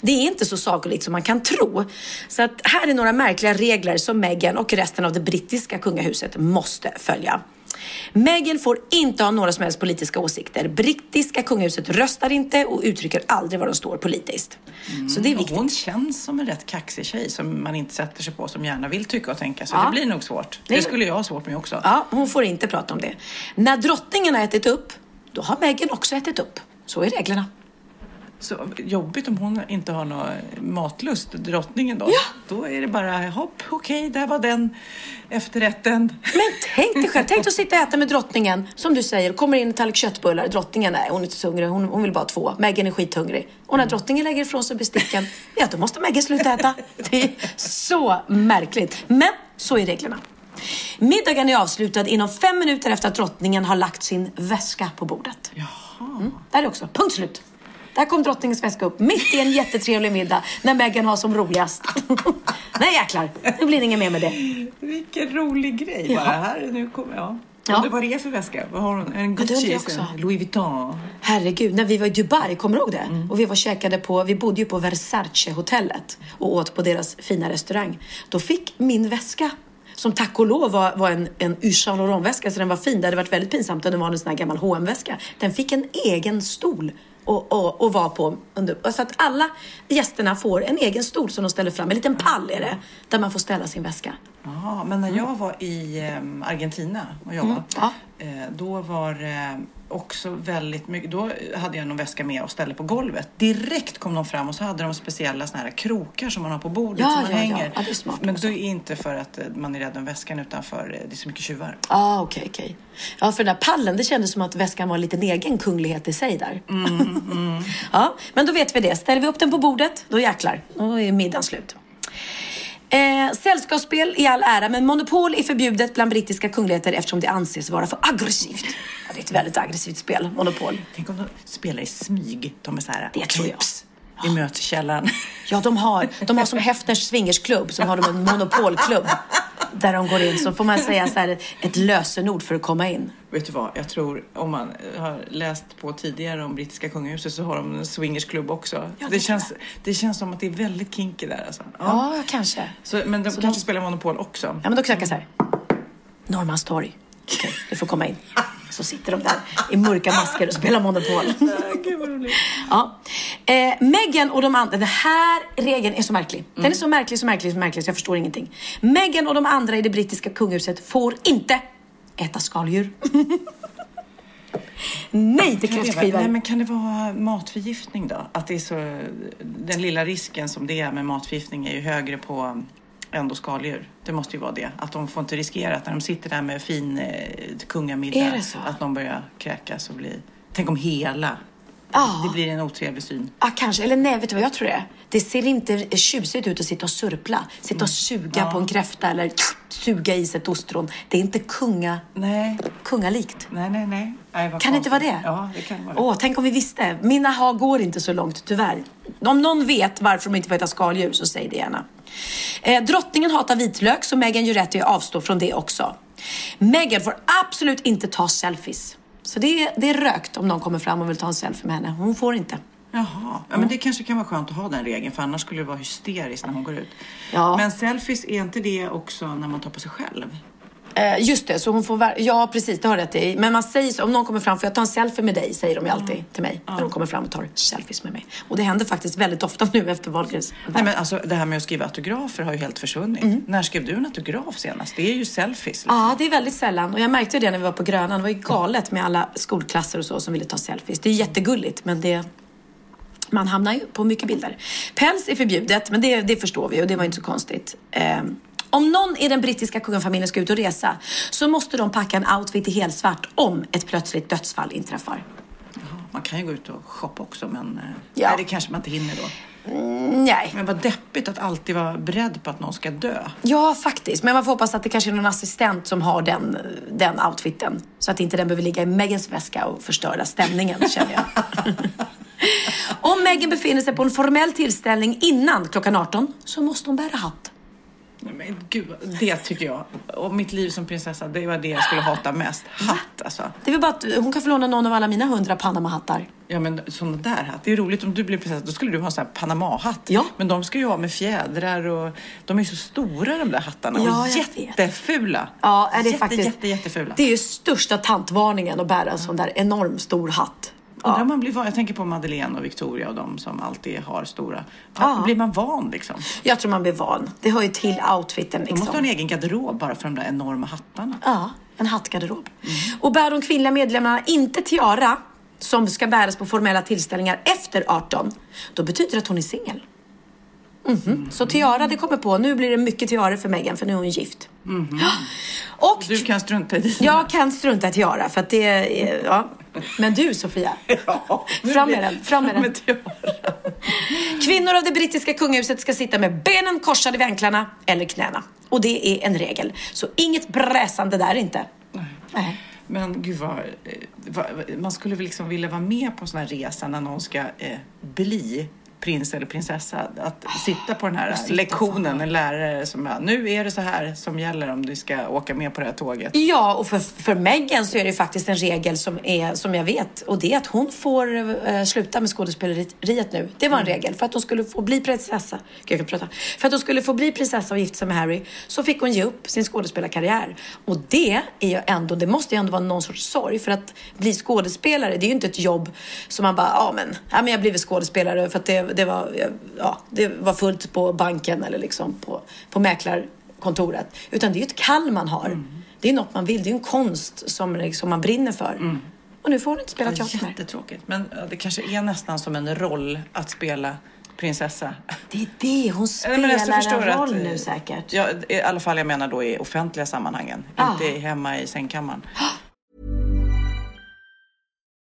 Det är inte så sagoligt som man kan tro. Så att här är några märkliga regler som Meghan och resten av det brittiska kungahuset måste följa. Meghan får inte ha några som helst politiska åsikter. Brittiska kungahuset röstar inte och uttrycker aldrig var de står politiskt. Så det är och viktigt. hon känns som en rätt kaxig tjej som man inte sätter sig på, som gärna vill tycka och tänka. Så Ja. det blir nog svårt. Det- Det skulle jag ha svårt med också. Ja, hon får inte prata om det. När drottningen har ätit upp, då har Meghan också ätit upp. Så är reglerna. Så jobbigt om hon inte har någon matlust, drottningen då. Ja. Då är det bara, hopp, okej, där var den efterrätten. Men tänk dig själv, tänk dig att sitta och äta med drottningen. Som du säger, kommer in en tallrik köttbullar. Drottningen, nej hon är inte så hungrig, hon, hon vill bara ha två. Meghan är skithungrig. Och när drottningen lägger ifrån sig besticken, ja då måste Meghan sluta äta. Det är så märkligt. Men så är reglerna. Middagen är avslutad inom fem minuter efter att drottningen har lagt sin väska på bordet. Mm, där är också, punkt slut. Där kom drottningens väska upp mitt i en jättetrevlig middag när Meghan har som roligast. <laughs> Nej jäklar, nu blir det inget mer med det. Vilken rolig grej Ja. bara. Här, nu kommer jag. Ja. Undrar vad det är för väska? Vad har hon? En Gucci? en Louis Vuitton? Herregud, när vi var i Dubai, kommer du ihåg det? Och vi var käkade på, vi bodde ju på Versace-hotellet och åt på deras fina restaurang. Då fick min väska, som tack och lov var, var en, en Yves Saint Laurent-väska, så den var fin. Det hade varit väldigt pinsamt om den var en sån här gammal hm väska Den fick en egen stol och, och, och var på. Under, så att alla gästerna får en egen stol som de ställer fram. En liten pall är det, där man får ställa sin väska. Ja, men när jag var i eh, Argentina och jobbade, ja. eh, då var det också väldigt mycket, då hade jag någon väska med och ställde på golvet. Direkt kom de fram och så hade de speciella såna här krokar som man har på bordet Ja, som man ja, hänger. Ja, det är smart men också. då är inte för att eh, man är rädd om väskan utan för eh, det är så mycket tjuvar. Ah, okej, okej. Ja, för den där pallen, det kändes som att väskan var en liten egen kunglighet i sig där. <laughs> ja, men då vet vi det. Ställer vi upp den på bordet, då jäklar, då är middagen slut. Eh, sällskapsspel i all ära, men monopol är förbjudet bland brittiska kungligheter eftersom det anses vara för aggressivt. Ja, det är ett väldigt aggressivt spel, monopol. Tänk om de spelar i smyg. De är så här, Det tror jag. Ps, vi möts i källaren. Ja, de har, de har som Hefners swingersklubb, som har de en monopolklubb. där de går in så får man säga så här, ett lösenord för att komma in. Vet du vad, jag tror om man har läst på tidigare om brittiska kungahuset så har de en swingersklubb också. Ja, det, det känns, det känns som att det är väldigt kinky där alltså. Ja, kanske. Så, men de Så kanske de- spelar Monopol också. Ja, men då knackar så här. Norrmalmstorg. Okej, du får komma in. Så sitter de där i mörka masker och spelar Monopol. Ja. Eh, Meghan och de andra, den här regeln är så märklig. Den Mm. är så märklig, så märklig, så märklig så jag förstår ingenting. Meghan och de andra i det brittiska kungahuset får inte äta skaldjur. <laughs> Nej till kräftskivor. nej, men kan det vara matförgiftning då? Att det är så, den lilla risken som det är med matförgiftning är ju högre på ändå skaldjur. Det måste ju vara det. Att de får inte riskera att när de sitter där med fin eh, kungamiddag att de börjar kräkas och bli... Tänk om hela... Ja. Det blir en otrevlig syn. Ja, kanske. Eller nej, vet du vad jag tror det är? Det ser inte tjusigt ut att sitta och surpla. Sitta och suga på en kräfta eller suga i sig ett ostron. Det är inte kunga, Nej, kungalikt. nej, nej. nej. nej Kan det inte vara konstigt. det? Ja, det kan vara det. Åh, tänk om vi visste. Min aha går inte så långt, tyvärr. Om någon vet varför de inte får äta skaldjur så säg det gärna. Eh, drottningen hatar vitlök så Meghan gör rätt i att avstå från det också. Meghan får absolut inte ta selfies. Så det är, det är rökt om någon kommer fram och vill ta en selfie med henne. Hon får inte. Jaha, ja, men det kanske kan vara skönt att ha den regeln för annars skulle det vara hysteriskt när hon går ut. Ja. Men selfies, är inte det också när man tar på sig själv? Eh, just det, så hon får Ja, precis, det har rätt i. Men man säger så, om någon kommer fram, får jag ta en selfie med dig? Säger de ju alltid till mig. När de kommer fram och tar selfies med mig. Och det händer faktiskt väldigt ofta nu efter Wahlgrens. Nej, men alltså, det här med att skriva autografer har ju helt försvunnit. När skrev du en autograf senast? Det är ju selfies. Liksom. Ja, det är väldigt sällan. Och jag märkte det när vi var på Grönan. Det var ju galet med alla skolklasser och så som ville ta selfies. Det är jättegulligt, men det... Man hamnar ju på mycket bilder. Päls är förbjudet, men det, det förstår vi och det var inte så konstigt. Ehm, om någon i den brittiska kungafamiljen ska ut och resa så måste de packa en outfit i helsvart om ett plötsligt dödsfall inträffar. Man kan ju gå ut och shoppa också, men eh, Ja. nej, det kanske man inte hinner då. Nej. Men vad deppigt att alltid vara beredd på att någon ska dö. Ja, faktiskt. Men man får hoppas att det kanske är någon assistent som har den, den outfiten. Så att inte den behöver ligga i Megans väska och förstöra stämningen, känner jag. <laughs> Om Megan befinner sig på en formell tillställning innan klockan 18 så måste hon bära hatt. Men gud, det tycker jag. Och mitt liv som prinsessa, det var det jag skulle hata mest. Hatt alltså. Det är väl bara att hon kan få låna någon av alla mina hundra Panama-hattar. Ja men sådana där hatt. Det är roligt om du blir prinsessa, då skulle du ha en sån här Panama-hatt. Ja. Men de ska ju ha med fjädrar och de är så stora de där hattarna. Ja, och vet. jättefula. Ja, är det jätte, faktiskt. Jätte, jättefula. Det är ju största tantvarningen att bära en sån där enorm stor hatt. Undrar om man blir van. Jag tänker på Madeleine och Victoria och de som alltid har stora. Ja. Blir man van liksom? Jag tror man blir van. Det hör ju till outfiten De liksom. måste ha en egen garderob bara för de där enorma hattarna. Ja, en hattgarderob. Och bär de kvinnliga medlemmarna inte tiara, som ska bäras på formella tillställningar efter 18, då betyder det att hon är singel. Mhm. Så tiara, det kommer på. Nu blir det mycket tiara för Meghan, för nu är hon gift. <gasps> Och Du kan strunta i dina. jag kan strunta i tiara, för att det är... Ja. Men du, Sofia. <laughs> Ja, Fram med den, fram med den. Kvinnor av det brittiska kungahuset ska sitta med benen korsade vid anklarna eller knäna. Och det är en regel. Så inget bräsande där inte. Nej. Men gud vad, eh, vad, man skulle väl liksom vilja vara med på en sån här resa när någon ska eh, bli prins eller prinsessa. Att sitta på den här sitta lektionen, en lärare som bara, nu är det så här som gäller om du ska åka med på det här tåget. Ja, och för, för Meghan så är det faktiskt en regel som, är, som jag vet. Och det är att hon får eh, sluta med skådespeleriet nu. Det var en regel. För att hon skulle få bli prinsessa. Gud, jag kan prata. För att hon skulle få bli prinsessa och gifta sig med Harry så fick hon ge upp sin skådespelarkarriär. Och det är ju ändå, det måste ju ändå vara någon sorts sorg. För att bli skådespelare, det är ju inte ett jobb som man bara, ja men, ja, men jag har blivit skådespelare för att det, det, var, ja, det var fullt på banken eller liksom på, på mäklarkontoret. Utan det är ju ett kall man har. Det är något man vill. Det är en konst som liksom man brinner för. Och nu får hon inte spela Ja, teater mer. jättetråkigt. Men det kanske är nästan som en roll att spela prinsessa. Det är det. Hon Nej, spelar alltså, en du att, roll eh, nu säkert. Ja, i alla fall jag menar då i offentliga sammanhangen. Ja. Inte hemma i sängkammaren. <gasps>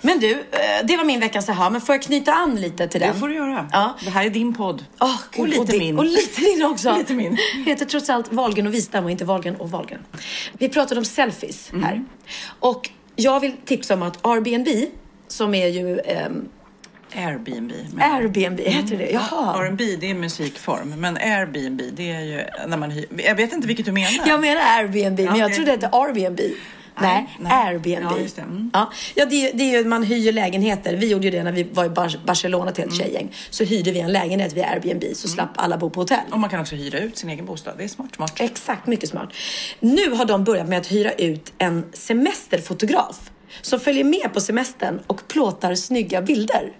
Men du, eh, det var min veckans aha, men får jag knyta an lite till den? Det får du göra. Ja. Det här är din podd. Oh, Gud, och lite och min. Och lite din <laughs> också. lite min. Heter trots allt Valgen och Wistam och inte Valgen och Valgen. Vi pratade om selfies här. Mm. Och jag vill tipsa om att Airbnb, som är ju eh, Airbnb. men- Airbnb, heter det? Jaha. R&B det är musikform, men Airbnb det är ju när man hyr. Jag vet inte vilket du menar. Jag menar Airbnb, men jag Okej. trodde det hette Airbnb. Nej, nej. Airbnb. Ja, just det. Mm. Ja, ja det, är, ju- det är ju, man hyr lägenheter. Vi gjorde ju det när vi var i Bar- Barcelona till ett Mm. tjejgäng. Så hyrde vi en lägenhet via Airbnb så slapp alla bo på hotell. Och man kan också hyra ut sin egen bostad. Det är smart, smart. Exakt, mycket smart. Nu har de börjat med att hyra ut en semesterfotograf som följer med på semestern och plåtar snygga bilder.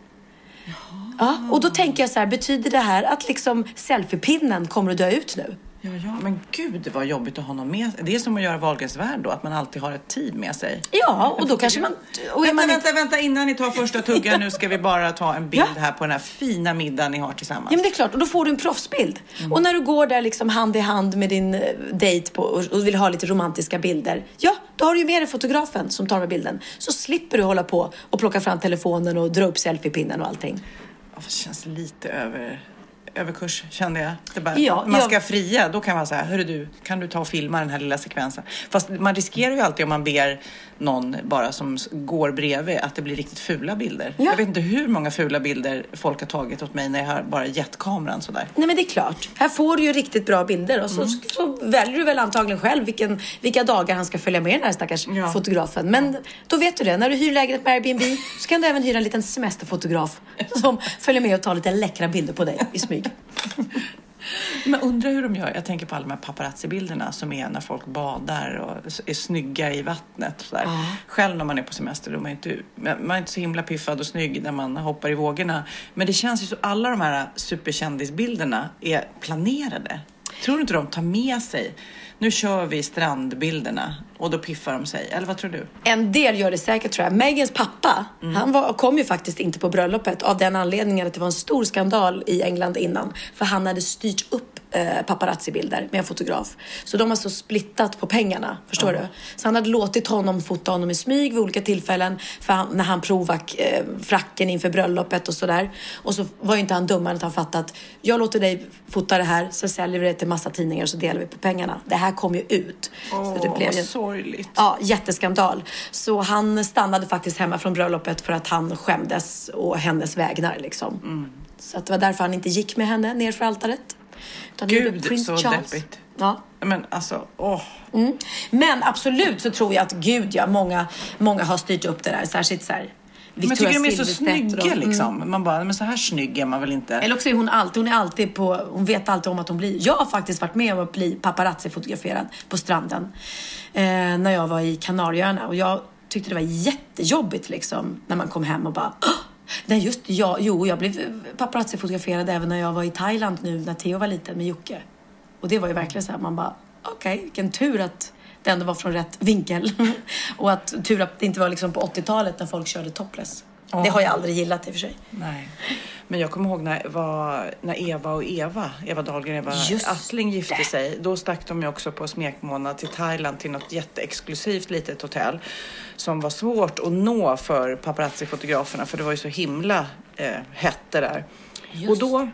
Ja, och då tänker jag så här, betyder det här att liksom selfiepinnen kommer att dö ut nu? Ja, ja. Men gud vad jobbigt att ha någon med Det är som att göra Wahlgrens värld då, att man alltid har ett team med sig. Ja, och då kanske man... Och Vänta, man vänta, vänta, innan ni tar första tuggan nu ska vi bara ta en bild här på den här fina middagen ni har tillsammans. Ja men det är klart, och då får du en proffsbild. Mm. Och när du går där liksom hand i hand med din eh, dejt på, och, vill ha lite romantiska bilder. Ja, då har du ju med dig fotografen som tar med bilden. Så slipper du hålla på och plocka fram telefonen och dra upp selfiepinnen och allting. Ja, det känns lite över, överkurs kände jag. Det bara, Ja, man ska jag- fria, då kan man säga, hörru du, kan du ta och filma den här lilla sekvensen? Fast man riskerar ju alltid om man ber någon bara som går bredvid att det blir riktigt fula bilder. Ja. Jag vet inte hur många fula bilder folk har tagit åt mig när jag har bara jetkameran sådär. Nej men det är klart. Här får du ju riktigt bra bilder och så, Mm. så väljer du väl antagligen själv vilken, vilka dagar han ska följa med den här stackars Ja. fotografen. Men då vet du det. När du hyr lägenhet med Airbnb så kan du även hyra en liten semesterfotograf <laughs> som följer med och tar lite läckra bilder på dig i smyg. <laughs> Men undrar hur de gör. Jag tänker på alla de här paparazzi-bilderna som är när folk badar och är snygga i vattnet. Och sådär. Själv när man är på semester då är man inte, man är inte så himla piffad och snygg när man hoppar i vågorna. Men det känns ju så alla de här superkändisbilderna är planerade. Tror du inte de tar med sig nu kör vi strandbilderna och då piffar de sig. Eller vad tror du? En del gör det säkert tror jag. Megans pappa, han var, kom ju faktiskt inte på bröllopet av den anledningen att det var en stor skandal i England innan. För han hade styrt upp eh, paparazzi-bilder med en fotograf. Så de har så splittat på pengarna, förstår du? Så han hade låtit honom fota honom i smyg vid olika tillfällen för han, när han provade eh, fracken inför bröllopet och sådär. Och så var ju inte han dummare att han fattade att jag låter dig fota det här, så säljer vi det till massa tidningar och så delar vi på pengarna. Det här kom ju ut. så det blev ju... vad sorgligt. Ja, jätteskandal. Så han stannade faktiskt hemma från bröllopet för att han skämdes och hennes vägnar liksom. Mm. Så att det var därför han inte gick med henne ner för altaret. Utan Gud, så Charles. deppigt. Ja. Men alltså, åh. Mm. Men absolut så tror jag att gud ja, många, många har styrt upp det där. Särskilt så här. Men jag tycker de är så Silvstedt snygga Mm. liksom. Man bara, men så här snygg är man väl inte? Eller också är hon alltid, hon är alltid på, hon vet alltid om att hon blir. Jag har faktiskt varit med om att bli paparazzi-fotograferad på stranden. Eh, när jag var i Kanarieöarna och jag tyckte det var jättejobbigt liksom när man kom hem och bara "Åh!" Nej just jag, jo jag blev paparazzi-fotograferad även när jag var i Thailand nu när Theo var liten med Jocke. Och det var ju verkligen så här, man bara okej, vilken tur att det ändå var från rätt vinkel. <laughs> och att tur att det inte var liksom på 80-talet när folk körde topless. Det har jag aldrig gillat i och för sig. Nej. Men jag kommer ihåg när, var, när Eva och Eva, Eva Dahlgren och Eva Just Attling gifte det. sig. Då stack de ju också på smekmånad till Thailand till något jätteexklusivt litet hotell som var svårt att nå för paparazzi-fotograferna för det var ju så himla eh, hett det där. Och då,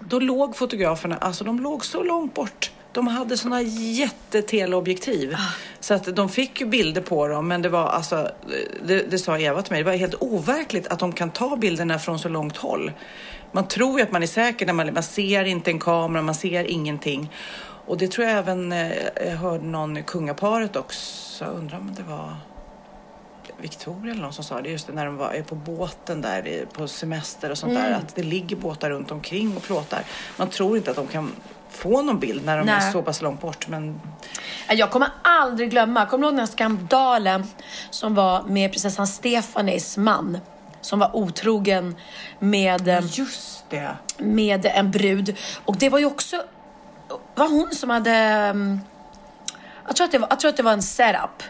då låg fotograferna, alltså de låg så långt bort. De hade såna jätteteleobjektiv. Så att de fick ju bilder på dem men det var alltså, det, det sa Eva till mig, det var helt overkligt att de kan ta bilderna från så långt håll. Man tror ju att man är säker när man, man ser inte en kamera, man ser ingenting. Och det tror jag även, eh, jag hörde någon kungaparet också, undrar om det var Victoria eller någon som sa det, just det, när de var, är på båten där i- på semester och sånt där, att det ligger båtar runt omkring och plåtar. Man tror inte att de kan få någon bild när de är Nej. så pass långt bort, men Jag kommer aldrig glömma, kommer du ihåg den här skandalen som var med prinsessan Stefanis man? Som var otrogen med, eh, just det. med en brud. Och det var ju också, var hon som hade, mm, jag tror att det var, jag tror att det var en setup.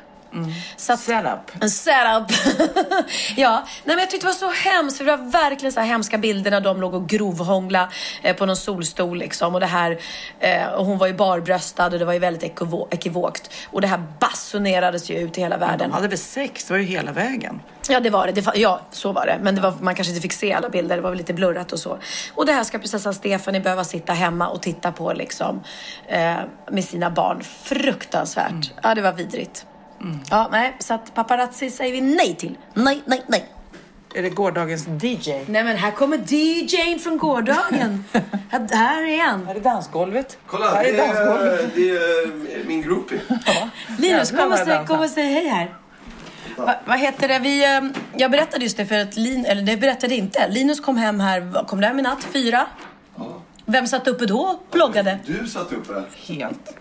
Så att, Setup. Setup. <laughs> ja, nej men jag tyckte det var så hemskt för det var verkligen så här hemska bilder när de låg och grovhångla eh, på någon solstol liksom och det här eh, och hon var ju barbröstad och det var ju väldigt ekivo- ekivokt och det här basunerades ju ut i hela världen. De hade väl sex, det var ju hela vägen. Ja, det var det. det ja, så var det. Men det var, man kanske inte fick se alla bilder. Det var väl lite blurrat och så. Och det här ska prinsessan Stefanie behöva sitta hemma och titta på liksom eh, med sina barn. Fruktansvärt. Ja, det var vidrigt. Ja, nej, så att paparazzi säger vi nej till. Nej, nej, nej. Är det gårdagens DJ? Nej men här kommer DJn från gårdagen. <laughs> här, här är han. Här är dansgolvet. Kolla, här det är dansgolvet. är, det är min groupie. <laughs> Linus, Jävlar kom och, säg, kom och säg hej här. Va, vad heter det? Vi, eh, jag berättade just det för att Lin, eller det berättade inte. Linus kom hem här, kom du hem i natt? Fyra? Vem satt uppe då och bloggade? Du satt uppe. Helt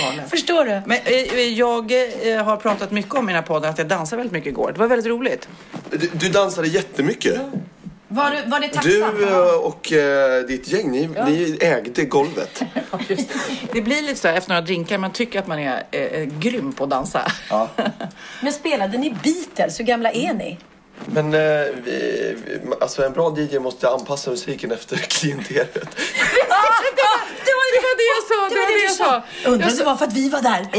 galet. Förstår du? Men eh, jag eh, har pratat mycket om i den här podden att jag dansade väldigt mycket igår. Det var väldigt roligt. Du, du dansade jättemycket. Var, du, var det Du tacksamt? eh, och eh, ditt gäng, ni, ni ägde golvet. <laughs> Just det. det blir lite så här efter några drinkar, man tycker att man är eh, eh, grym på att dansa. Ja. <laughs> Men spelade ni Beatles? Hur gamla är ni? Men eh, vi, vi- alltså en bra DJ måste anpassa musiken efter <laughs> klientelet. det var det var det jag sa, det var det jag sa. Undrar om det var för att vi var där. <laughs>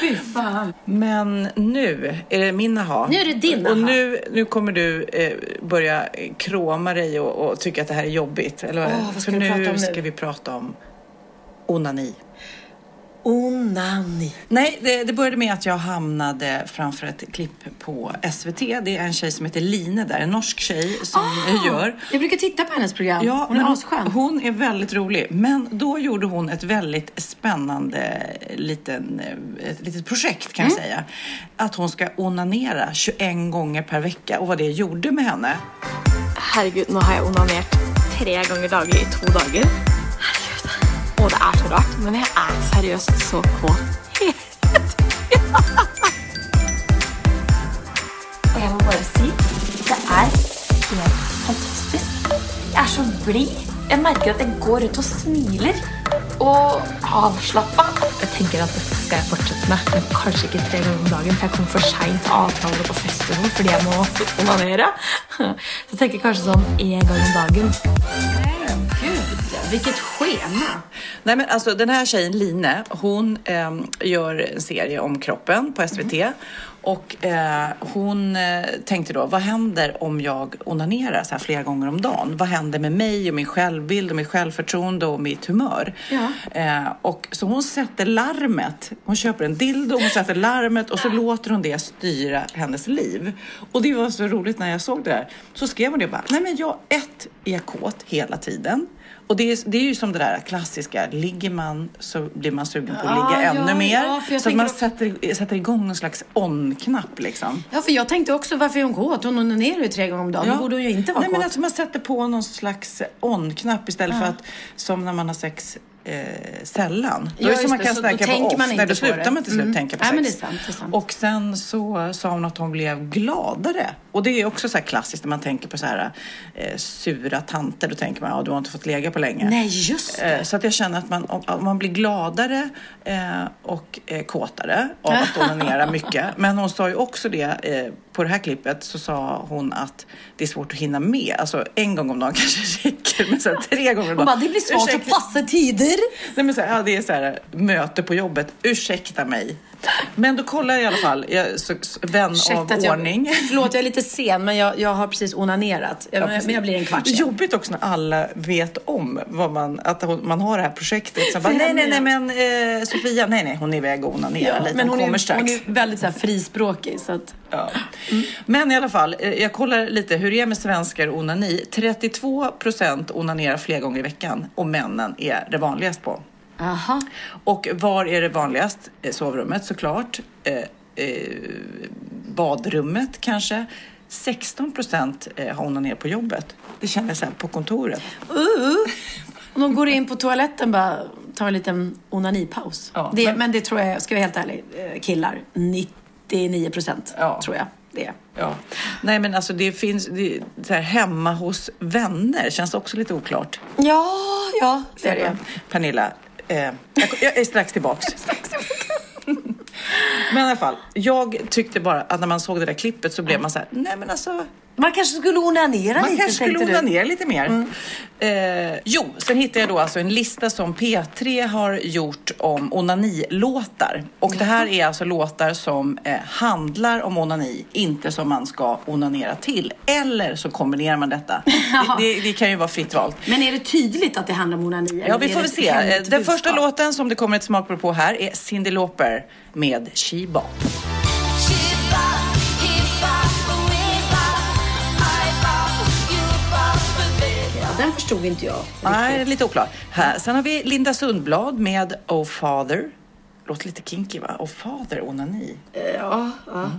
Fy fan. Men nu är det min aha. Nu är det din Och aha. nu, nu kommer du eh, börja krama dig och, och tycka att det här är jobbigt. Eller? Åh, vad ska För vi prata om nu? ska vi prata om onani. Onani. Nej, det, det började med att jag hamnade framför ett klipp på SVT. Det är en tjej som heter Line där, en norsk tjej som gör. Jag brukar titta på hennes program. Ja, hon är asskön. Hon är väldigt rolig. Men då gjorde hon ett väldigt spännande liten, eh, ett litet projekt kan Mm. jag säga. Att hon ska onanera 21 gånger per vecka och vad det gjorde med henne. Herregud, nå har jeg onanert tre ganger daglig i to dager. Og det er så rart, men jeg er seriøst så kåt hele tiden. Og jeg må bare si, det er helt fantastisk. Jeg er så blid. Jeg merker at jeg går rundt og smiler. Og avslappa. Jeg tenker at dette skal jeg fortsette med, men kanskje ikke tre ganger om dagen, for jeg kommer for seint til avtaler på fest og sånn, fordi jeg må onanere. <laughs> Så jeg tenker kanskje sånn én gang om dagen. Gud, vilket schema. Nej men alltså den här tjejen Line, hon ehm, gör en serie om kroppen på SVT. Och eh, hon eh, tänkte då, vad händer om jag onanerar så här flera gånger om dagen? Vad händer med mig och min självbild och mitt självförtroende och mitt humör? Ja. Eh, och så hon sätter larmet. Hon köper en dildo, hon sätter larmet och så låter hon det styra hennes liv. Och det var så roligt när jag såg det där. Så skrev hon det bara, nej men jag, ett, är kåt hela tiden. Och det är, det är ju som det där klassiska, ligger man så blir man sugen på att Ja, ligga ja, ännu mer. ja, för jag så att man sätter, sätter igång en slags on-knapp liksom. Ja, för jag tänkte också, varför är hon kåt? Hon onanerar ju tre gånger om dagen. Då borde hon ju inte vara Nej, men kåt. att man sätter på någon slags on-knapp istället för att som när man har sex eh, sällan. Då Ja, är det som man kan snacka på off. man Nej, då slutar man till slut Mm. tänka på Nej, sex. men det är sant, det är sant. Och sen så sa hon att hon blev gladare. Och det är också så här klassiskt när man tänker på så här eh, sura tanter. Då tänker man, ja du har inte fått lägga på länge. Nej, just det. Eh, Så att jag känner att man, om, om man blir gladare eh, och eh, kåtare av att <laughs> onanera mycket. Men hon sa ju också det, eh, på det här klippet så sa hon att det är svårt att hinna med. Alltså en gång om dagen <laughs> kanske räcker, men så här, tre gånger om Hon dagen. bara, det blir svårt att Ursäkta- passa tider. Nej, men så här, ja, det är så här, möte på jobbet. Ursäkta mig. <laughs> Men då kollar i alla fall. Jag, så, så, vän Ursäkta av jag, ordning. <laughs> Förlåt, jag är lite sen, men jag, jag har precis onanerat. Jag, men jag blir en kvart sen. jobbigt också när alla vet om vad man, att hon- man har det här projektet. Så bara, nej, nej, nej, men eh, Sofia, nej, nej, hon är iväg och onanerar lite. men hon kommer är, strax. hon är väldigt så här frispråkig. Så att, Ja. Men i alla fall, eh, jag kollar lite hur det är med svenskar och onani. 32 procent onanerar flera gånger i veckan och männen är det vanligast på. Aha. Och var är det vanligast? Eh, Sovrummet såklart. Eh, eh, badrummet kanske. 16 procent eh, har onanerat på jobbet. Det känner jag så på kontoret. Uh. De går in på toaletten bara tar en liten onanipaus. Ja, det, men- men... det tror jag, ska jag vara helt ärlig, eh, killar, 99 procent Ja. tror jag det. Ja. Nej men alltså det finns, det, så här, hemma hos vänner känns också lite oklart. Ja, ja, det är det. Pernilla, eh, jag, är <laughs> strax tillbaks. men i alla fall, jag tyckte bara att när man såg det där klippet så blev man så här, nej men alltså Man kanske skulle onanera Man lite, kanske skulle tänkte du. onanera lite mer. Eh, jo, sen hittade jag då alltså en lista som P3 har gjort om onanilåtar. Och det här är alltså låtar som eh, handlar om onani, inte som man ska onanera till. Eller så kombinerar man detta. <laughs> det, det, det kan ju vara fritt valt. Men är det tydligt att det handlar om onani? Ja, vi får väl se. Eh, Den budskap? första låten som det kommer ett smakprov på här är Cyndi Lauper med She Bop. Förstod inte jag. Nej, det är lite oklart. Här. Sen har vi Linda Sundblad med Oh Father. Låter lite kinky va? Oh Father, onani. Ja, ja.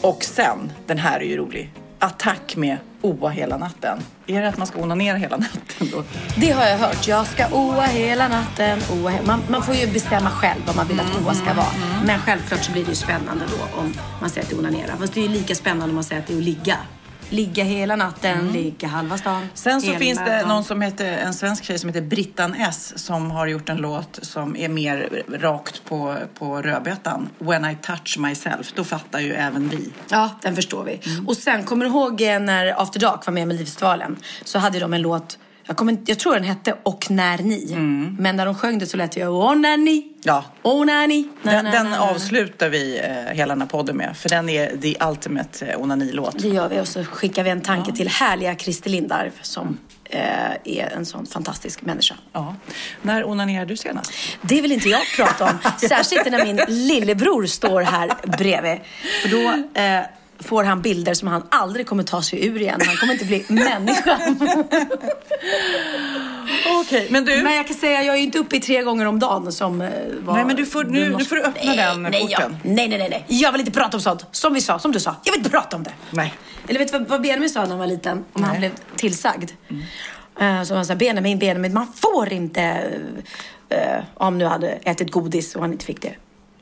Och sen, den här är ju rolig. Attack med oa hela natten. Är det att man ska onanera hela natten då? Det har jag hört. Jag ska oa hela natten. Oa he- man, man får ju bestämma själv vad man vill att oa ska vara. Men självklart så blir det ju spännande då om man säger att det är onanera. Fast det är ju lika spännande om man säger att det är att ligga. Ligga hela natten, ligga halva stan. Sen så finns det någon som heter, en svensk tjej som heter Brittan S som har gjort en låt som är mer rakt på, på rödbetan. When I touch myself. Då fattar ju även vi. Ja, den förstår vi. Och sen, kommer du ihåg eh, när After Dark var med i Melodifestivalen? Så hade de en låt, jag, kommer, jag tror den hette Och när ni. Men när de sjöng det så lät ju Åh när ni, Ja. åh när ni. Na, Den, na, den na, na. avslutar vi eh, hela den här podden med. För den är the ultimate eh, onanilåt. Det gör vi och så skickar vi en tanke till härliga Christer Lindarw som eh, är en sån fantastisk människa. Ja. När onanerade du senast? Det vill inte jag prata om. <laughs> Särskilt när min lillebror står här bredvid. För då eh, får han bilder som han aldrig kommer ta sig ur igen. Han kommer inte bli <laughs> människa. Okej, men du. Men jag kan säga, jag är ju inte uppe i tre gånger om dagen som eh, var... Nej, men du får- nu- nu får du öppna den nej, porten. jag, nej, nej, nej, nej. Jag vill inte prata om sånt. Som vi sa, som du sa. Jag vill inte prata om det. Nej. Eller vet du vad, vad Benjamin sa när han var liten? Om han blev tillsagd. Eh, så han sa, Benjamin, Benjamin, man får inte... eh, om nu hade ätit godis och han inte fick det.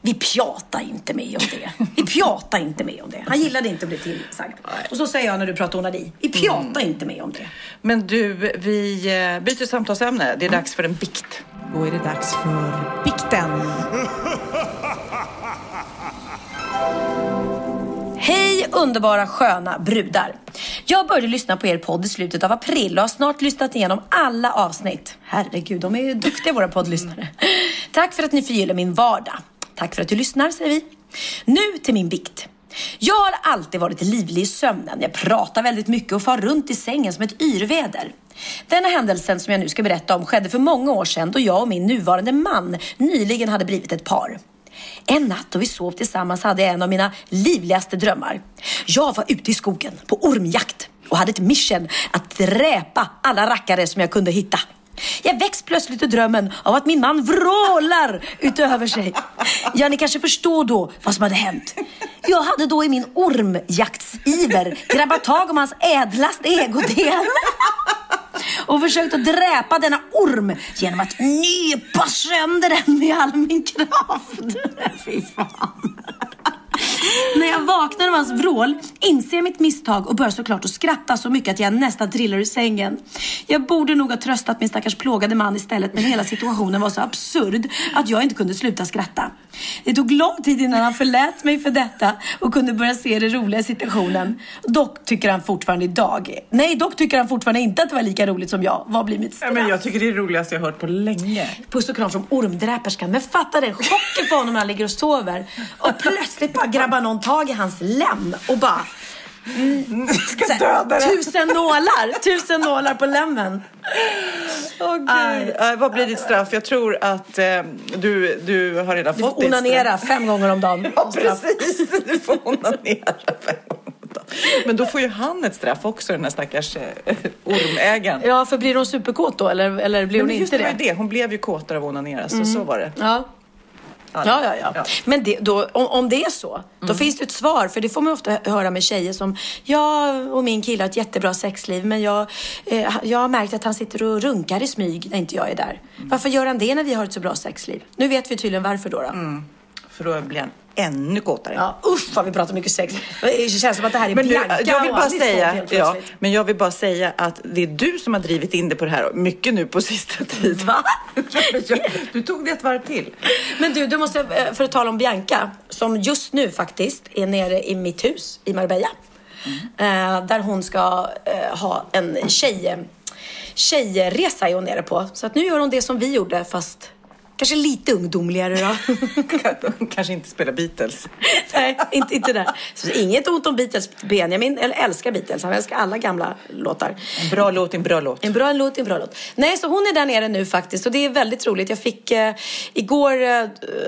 Vi pjatar inte med om det. Vi pjatar inte med om det. Han gillade inte att bli tillsagd. Och så säger jag när du pratar onani. Vi pjatar inte med om det. Men du, vi eh, byter samtalsämne. Det är dags för en bikt. Då är det dags för bikten. Hej underbara sköna brudar! Jag började lyssna på er podd i slutet av april och har snart lyssnat igenom alla avsnitt. Herregud, de är ju duktiga våra poddlyssnare. Tack för att ni förgyller min vardag. Tack för att du lyssnar, säger vi. Nu till min bikt. Jag har alltid varit livlig i sömnen. Jag pratar väldigt mycket och far runt i sängen som ett yrväder. Denna händelsen som jag nu ska berätta om skedde för många år sedan då jag och min nuvarande man nyligen hade blivit ett par. En natt då vi sov tillsammans hade jag en av mina livligaste drömmar. Jag var ute i skogen på ormjakt och hade ett mission att dräpa alla rackare som jag kunde hitta. Jag väcks plötsligt ur drömmen av att min man vrålar utöver sig. Ja, ni kanske förstår då vad som hade hänt. Jag hade då i min ormjaktsiver grabbat tag om hans ädlaste ägodel och försökt att dräpa denna orm genom att nypa sönder den med all min kraft. Fy fan. När jag vaknar av hans vrål inser jag mitt misstag och börjar såklart att skratta så mycket att jag nästan trillar ur sängen. Jag borde nog ha tröstat min stackars plågade man istället men hela situationen var så absurd att jag inte kunde sluta skratta. Det tog lång tid innan han förlät mig för detta och kunde börja se det roliga i situationen. Dock tycker han fortfarande idag, nej dock tycker han fortfarande inte att det var lika roligt som jag. Vad blir mitt straff? Ja, men jag tycker det är det roligaste jag har hört på länge. Puss och kram från ormdräperskan. Men fatta den chocken på honom när han ligger och sover. Och plötsligt bara grabbar någon tag i hans läm och bara... Mm, <laughs> Ska döda den. Tusen nålar! Tusen nålar på lämmen. Åh Aj, gud. aj, vad blir ditt straff? Jag tror att eh, du, du har redan Du fått ditt onanera straff. fem gånger om dagen. <laughs> Ja, precis. Du får onanera fem gånger. Men då får ju han ett straff också, den här stackars eh, ormägaren. Ja, för blir hon superkåt då eller, eller blir hon inte det var det? ju det. Hon blev ju kåtare av att onanera, så så var det. Ja. Ja, ja, ja. Ja. Men det, då, om, om det är så, då finns det ett svar. För det får man ofta höra med tjejer som, jag och min kille har ett jättebra sexliv, men jag, eh, jag har märkt att han sitter och runkar i smyg när inte jag är där. Varför gör han det när vi har ett så bra sexliv? Nu vet vi tydligen varför då. då. För då blir han ännu kåtare. Ja, usch vad vi pratar mycket sex. Det känns som att det här är Men Bianca jag vill bara säga, ja, men jag vill bara säga att det är du som har drivit in det på det här mycket nu på sista tiden. Va? <laughs> Du tog det ett varv till. Men du, du måste, eh, för att tala om Bianca, som just nu faktiskt är nere i mitt hus i Marbella. Eh, där hon ska eh, ha en tjej, tjejresa är hon nere på. Så att nu gör hon det som vi gjorde fast kanske lite ungdomligare då. <laughs> Kanske inte spela Beatles. <laughs> Nej, inte, inte där. Så inget ont om Beatles. Benjamin eller älskar Beatles. Han älskar alla gamla låtar. En bra låt, en bra låt. En bra låt, en bra låt. Nej, så hon är där nere nu faktiskt och det är väldigt roligt. Jag fick eh, igår eh,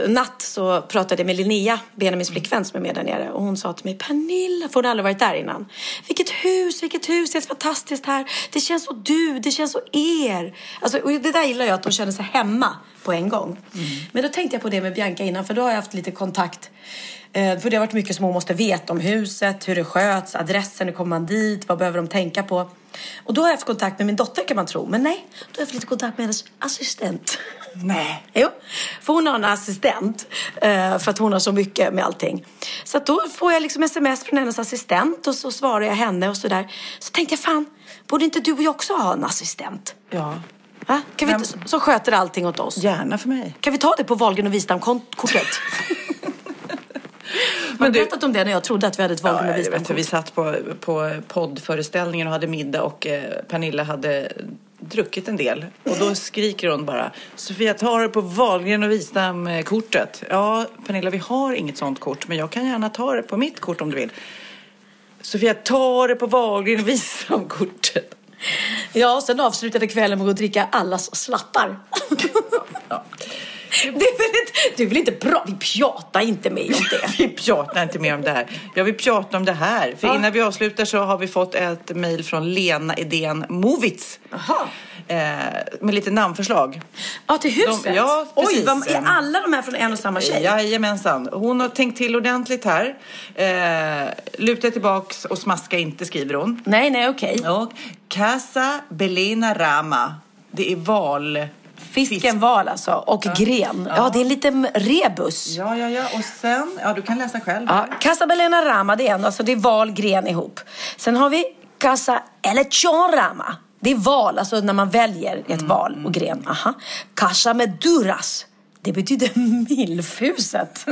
natt så pratade jag med Linnea, Benjamins flickvän som är med där nere och hon sa till mig Pernilla, för hon har aldrig varit där innan. Vilket hus, vilket hus, det är så fantastiskt här. Det känns så du, det känns så er. Alltså, och det där gillar jag att de känner sig hemma på en gång. Men då tänkte jag på det med Bianca innan för då har jag haft lite kontakt Eh, För det har varit mycket som hon måste veta om huset, hur det sköts, adressen, hur kommer man dit, vad behöver de tänka på? Och då har jag haft kontakt med min dotter kan man tro. Men nej, då har jag haft lite kontakt med hennes assistent. Nej. <laughs> Jo, för hon har en assistent eh, för att hon har så mycket med allting. Så då får jag liksom sms från hennes assistent och så svarar jag henne och sådär. Så tänkte jag, fan, borde inte du och jag också ha en assistent? Ja. Va? Kan vi inte, som sköter allting åt oss? Gärna för mig. Kan vi ta det på Wahlgren och Wistam-kortet? <laughs> Har du berättat om det när jag trodde att vi hade ett Wahlgren Ja, och vet, för vi Wistam-kort? satt på, på poddföreställningen och hade middag och eh, Pernilla hade druckit en del. Och då skriker hon bara Sofia, ta det på Wahlgren och Wistam-kortet. Ja, Pernilla, vi har inget sånt kort, men jag kan gärna ta det på mitt kort om du vill. Sofia, ta det på Wahlgren och Wistam-kortet. <laughs> Ja, och sen avslutade kvällen med att dricka allas slattar. <laughs> Det är väl inte, du vill inte bra, vi pjatar inte mer om det. <laughs> Vi pratar inte mer om det här. Jag vill prata om det här. För Ja. innan vi avslutar så har vi fått ett mejl från Lena Idén Movitz. Jaha. Eh, med lite namnförslag. Ja, till huset? De- ja, Oj, precis. vad, är alla de här från en och samma tjej? Jajamensan. Hon har tänkt till ordentligt här. Eh, luta tillbaks och smaska inte, skriver hon. Nej, nej, okej. Och Casa Belena Rama. Det är val... Fisken val alltså, och gren. Ja. det är en liten rebus. Ja, ja, ja. Och sen... Ja, du kan läsa själv. Ja, Casa Belena Rama, det är en, alltså det är val, gren ihop. Sen har vi Casa Elechon Rama. Det är val, alltså när man väljer ett val och gren. Aha. Casa Meduras. Det betyder <laughs> milfhuset. <laughs>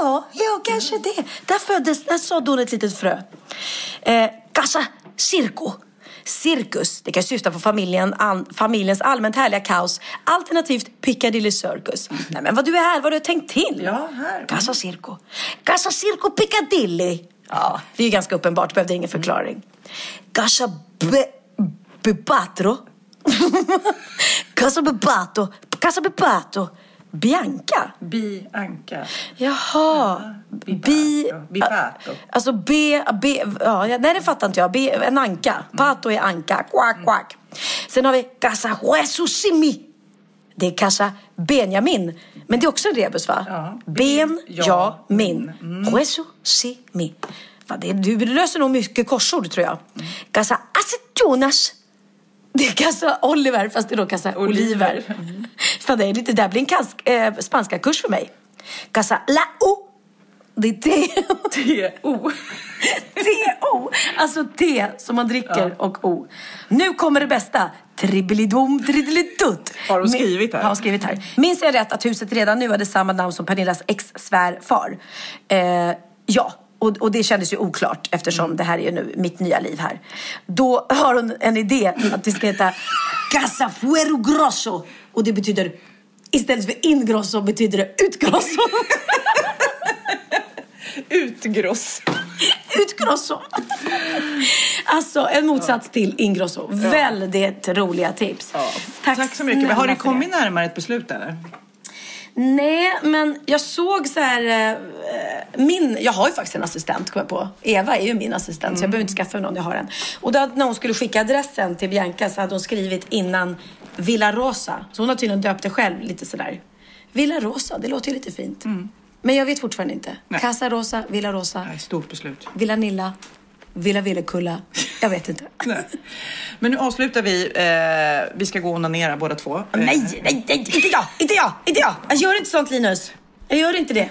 ja, ja, kanske det. Där föddes, där sådde hon ett litet frö. Eh, Casa Circo. Cirkus, det kan syfta på familjen, an, familjens allmänt härliga kaos. Alternativt Piccadilly Circus. Nej men vad du är här, vad du har tänkt till. Ja, här. Casa Circo. Casa Circo Piccadilly. Ja, det är ju ganska uppenbart, behövde ingen förklaring. Casa Be... Bebatro. <laughs> Casa Bebato. Casa Bebato. Bianca. Bianca. Jaha. Bi... Bipato. Alltså B... B ja, ja, nej, det fattar inte jag. B, en anka. Pato är anka. Quack, quack. Sen har vi Casa Jesusimi. Det är Casa Benjamin. Men det är också en rebus, va? Ja. Ben, Ja, ja, min. Mm. Jesusimi. Va, det, du löser nog mycket korsord, tror jag. Casa Acetunas. Det är Casa Oliver, fast det är då Casa Oliver. Fan, det är lite, där blir en kask, eh, spanska kurs för mig. Casa Lao. Det är te. <laughs> T-O. T-O. Alltså te som man dricker och O. Nu kommer det bästa. Tribbelidom, triddelidutt. Har hon skrivit här? Har skrivit här. Minns jag rätt att huset redan nu hade samma namn som Pernillas ex-svärfar? Eh, ja. Och, och det kändes ju oklart eftersom det här är ju nu mitt nya liv här. Då har hon en idé att det ska heta Casa Fuero Grosso. Och det betyder, istället för ingrosso betyder det utgrosso. <laughs> Utgross. Utgrosso. Alltså en motsats till ingrosso. Väldigt roliga tips. Tack, så mycket. Har ni för kommit det. närmare ett beslut eller? Nej, men jag såg så här... eh, min, jag har ju faktiskt en assistent, kom jag på. Eva är ju min assistent, så jag behöver inte skaffa någon, jag har en. Och då, när hon skulle skicka adressen till Bianca så hade hon skrivit innan Villa Rosa. Så hon har tydligen döpt det själv lite sådär. Villa Rosa, det låter ju lite fint. Men jag vet fortfarande inte. Nej. Casa Rosa, Villa Rosa, Nej, stort beslut. Villa Nilla, Villa Villekulla. Jag vet inte. <laughs> Nej. Men nu avslutar vi. Eh, vi ska gå och onanera båda två. Eh, Nej, nej, nej, inte jag, inte jag, inte jag. Jag gör inte sånt Linus. Jag gör inte det.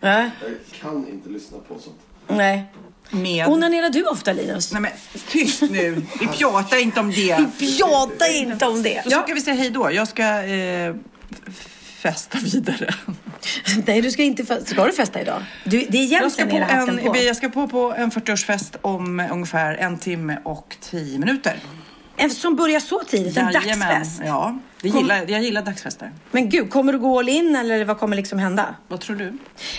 Nej. Jag kan inte lyssna på sånt. Nej. Med... Onanerar du ofta Linus? Nej men tyst nu. Vi pratar inte om det. Prata inte om det. Då ska vi säga hej då. Jag ska eh, festa vidare. <laughs> Nej, du ska inte fe- Ska du festa idag? Du, det är Jag ska, på en, på. jag ska på, på en 40-årsfest om ungefär en timme och tio minuter. En som börjar så tidigt, en Jajamän. dagsfest. Ja. Det gillar, jag gillar dagsfester. Men gud, kommer du gå all in eller vad kommer liksom hända? Vad tror du?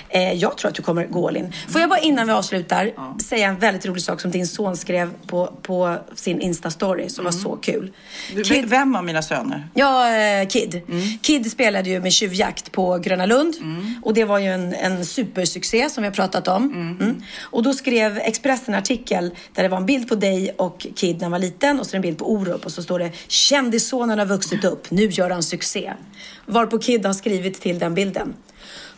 Eh, jag tror att du kommer gå all in. Får jag bara innan vi avslutar säga en väldigt rolig sak som din son skrev på, på sin Insta-story som var så kul. Du, Kid, Vem av mina söner? ja, eh, Kid. Kid spelade ju med Tjuvjakt på Gröna Lund och det var ju en, en supersuccé som vi har pratat om. Mm. Och då skrev Expressen en artikel där det var en bild på dig och Kid när han var liten och så en bild på Orup och så står det Kändissonen har vuxit upp, nu gör han succé. Varpå Kid har skrivit till den bilden.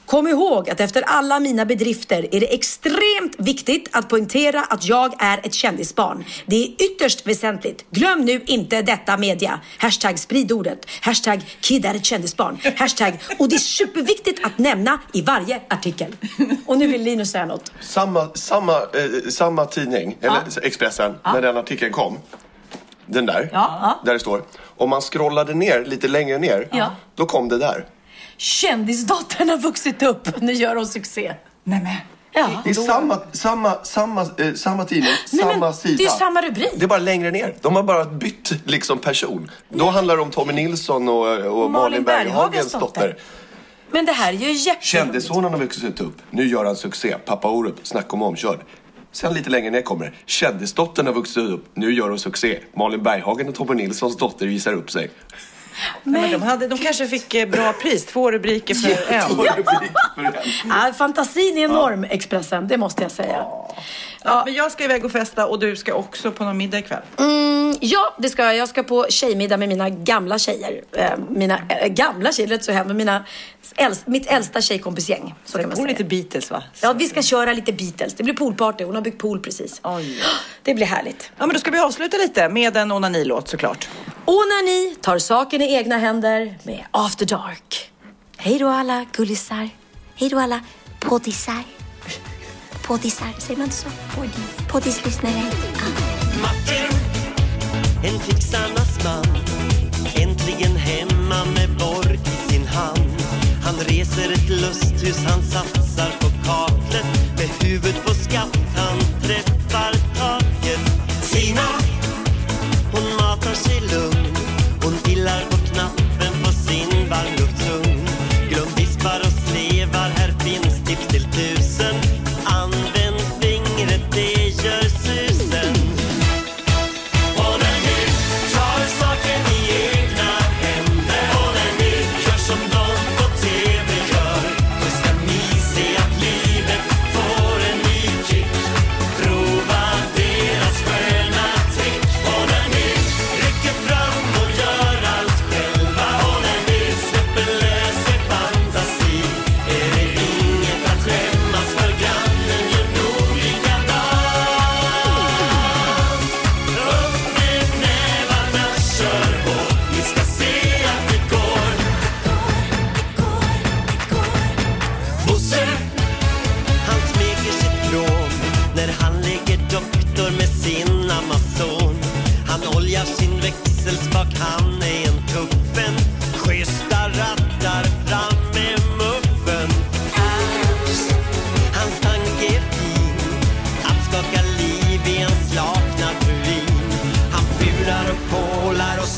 Kom ihåg att efter alla mina bedrifter är det extremt viktigt att poängtera att jag är ett kändisbarn. Det är ytterst väsentligt. Glöm nu inte detta media. Hashtag sprid ordet. Hashtag kid är ett kändisbarn. Hashtag och det är superviktigt att nämna i varje artikel. Och nu vill Linus säga något. Samma, samma, eh, samma tidning, eller Expressen, när den artikeln kom. Den där, Ja. där det står. Om man scrollade ner lite längre ner, Ja. då kom det där. Kändisdottern har vuxit upp. Nu gör hon succé. Nej men. Ja. Det är samma, samma, samma, eh, samma tidning, Nej, men samma det sida. är ju samma rubrik. Det är bara längre ner. De har bara bytt liksom person. Då handlar det om Tommy Nilsson och, och Malin Berghagens dotter. Men det här är ju jätte... Kändissonen har vuxit upp. Nu gör han succé. Pappa Orup, snacka om omkörd. Sen lite längre ner kommer det. Kändisdottern har vuxit upp. Nu gör hon succé. Malin Berghagen och Tommy Nilssons dotter visar upp sig. Nej, men de, hade, de kanske fick eh, bra pris. Två rubriker för en. Två rubriker för en. Ja, fantasin är enorm, Expressen. Det måste jag säga. Ja, men jag ska iväg och festa och du ska också på någon middag ikväll. Mm, ja, det ska jag. Jag ska på tjejmiddag med mina gamla tjejer. Eh, mina äh, gamla tjejer, det lät så men mina äldst, mitt äldsta tjejkompisgäng. Så kan man säga. lite Beatles va? Ja, vi ska köra lite Beatles. Det blir poolparty. Hon har byggt pool precis. Oj. <gasps> Det blir härligt. Ja, men då ska vi avsluta lite med en onanilåt såklart. Och när ni tar saken i egna händer med After Dark. Hej då alla gullisar. Hej då alla poddisar. Poddisar, säger man inte så? Poddis. Poddislyssnare. Ja. Martin, en fixarnas man Äntligen hemma med borg i sin hand Han reser ett lusthus, han satsar på kartan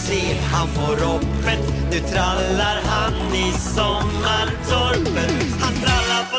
se Han får hoppet Nu trallar han i sommartorpet Han trallar på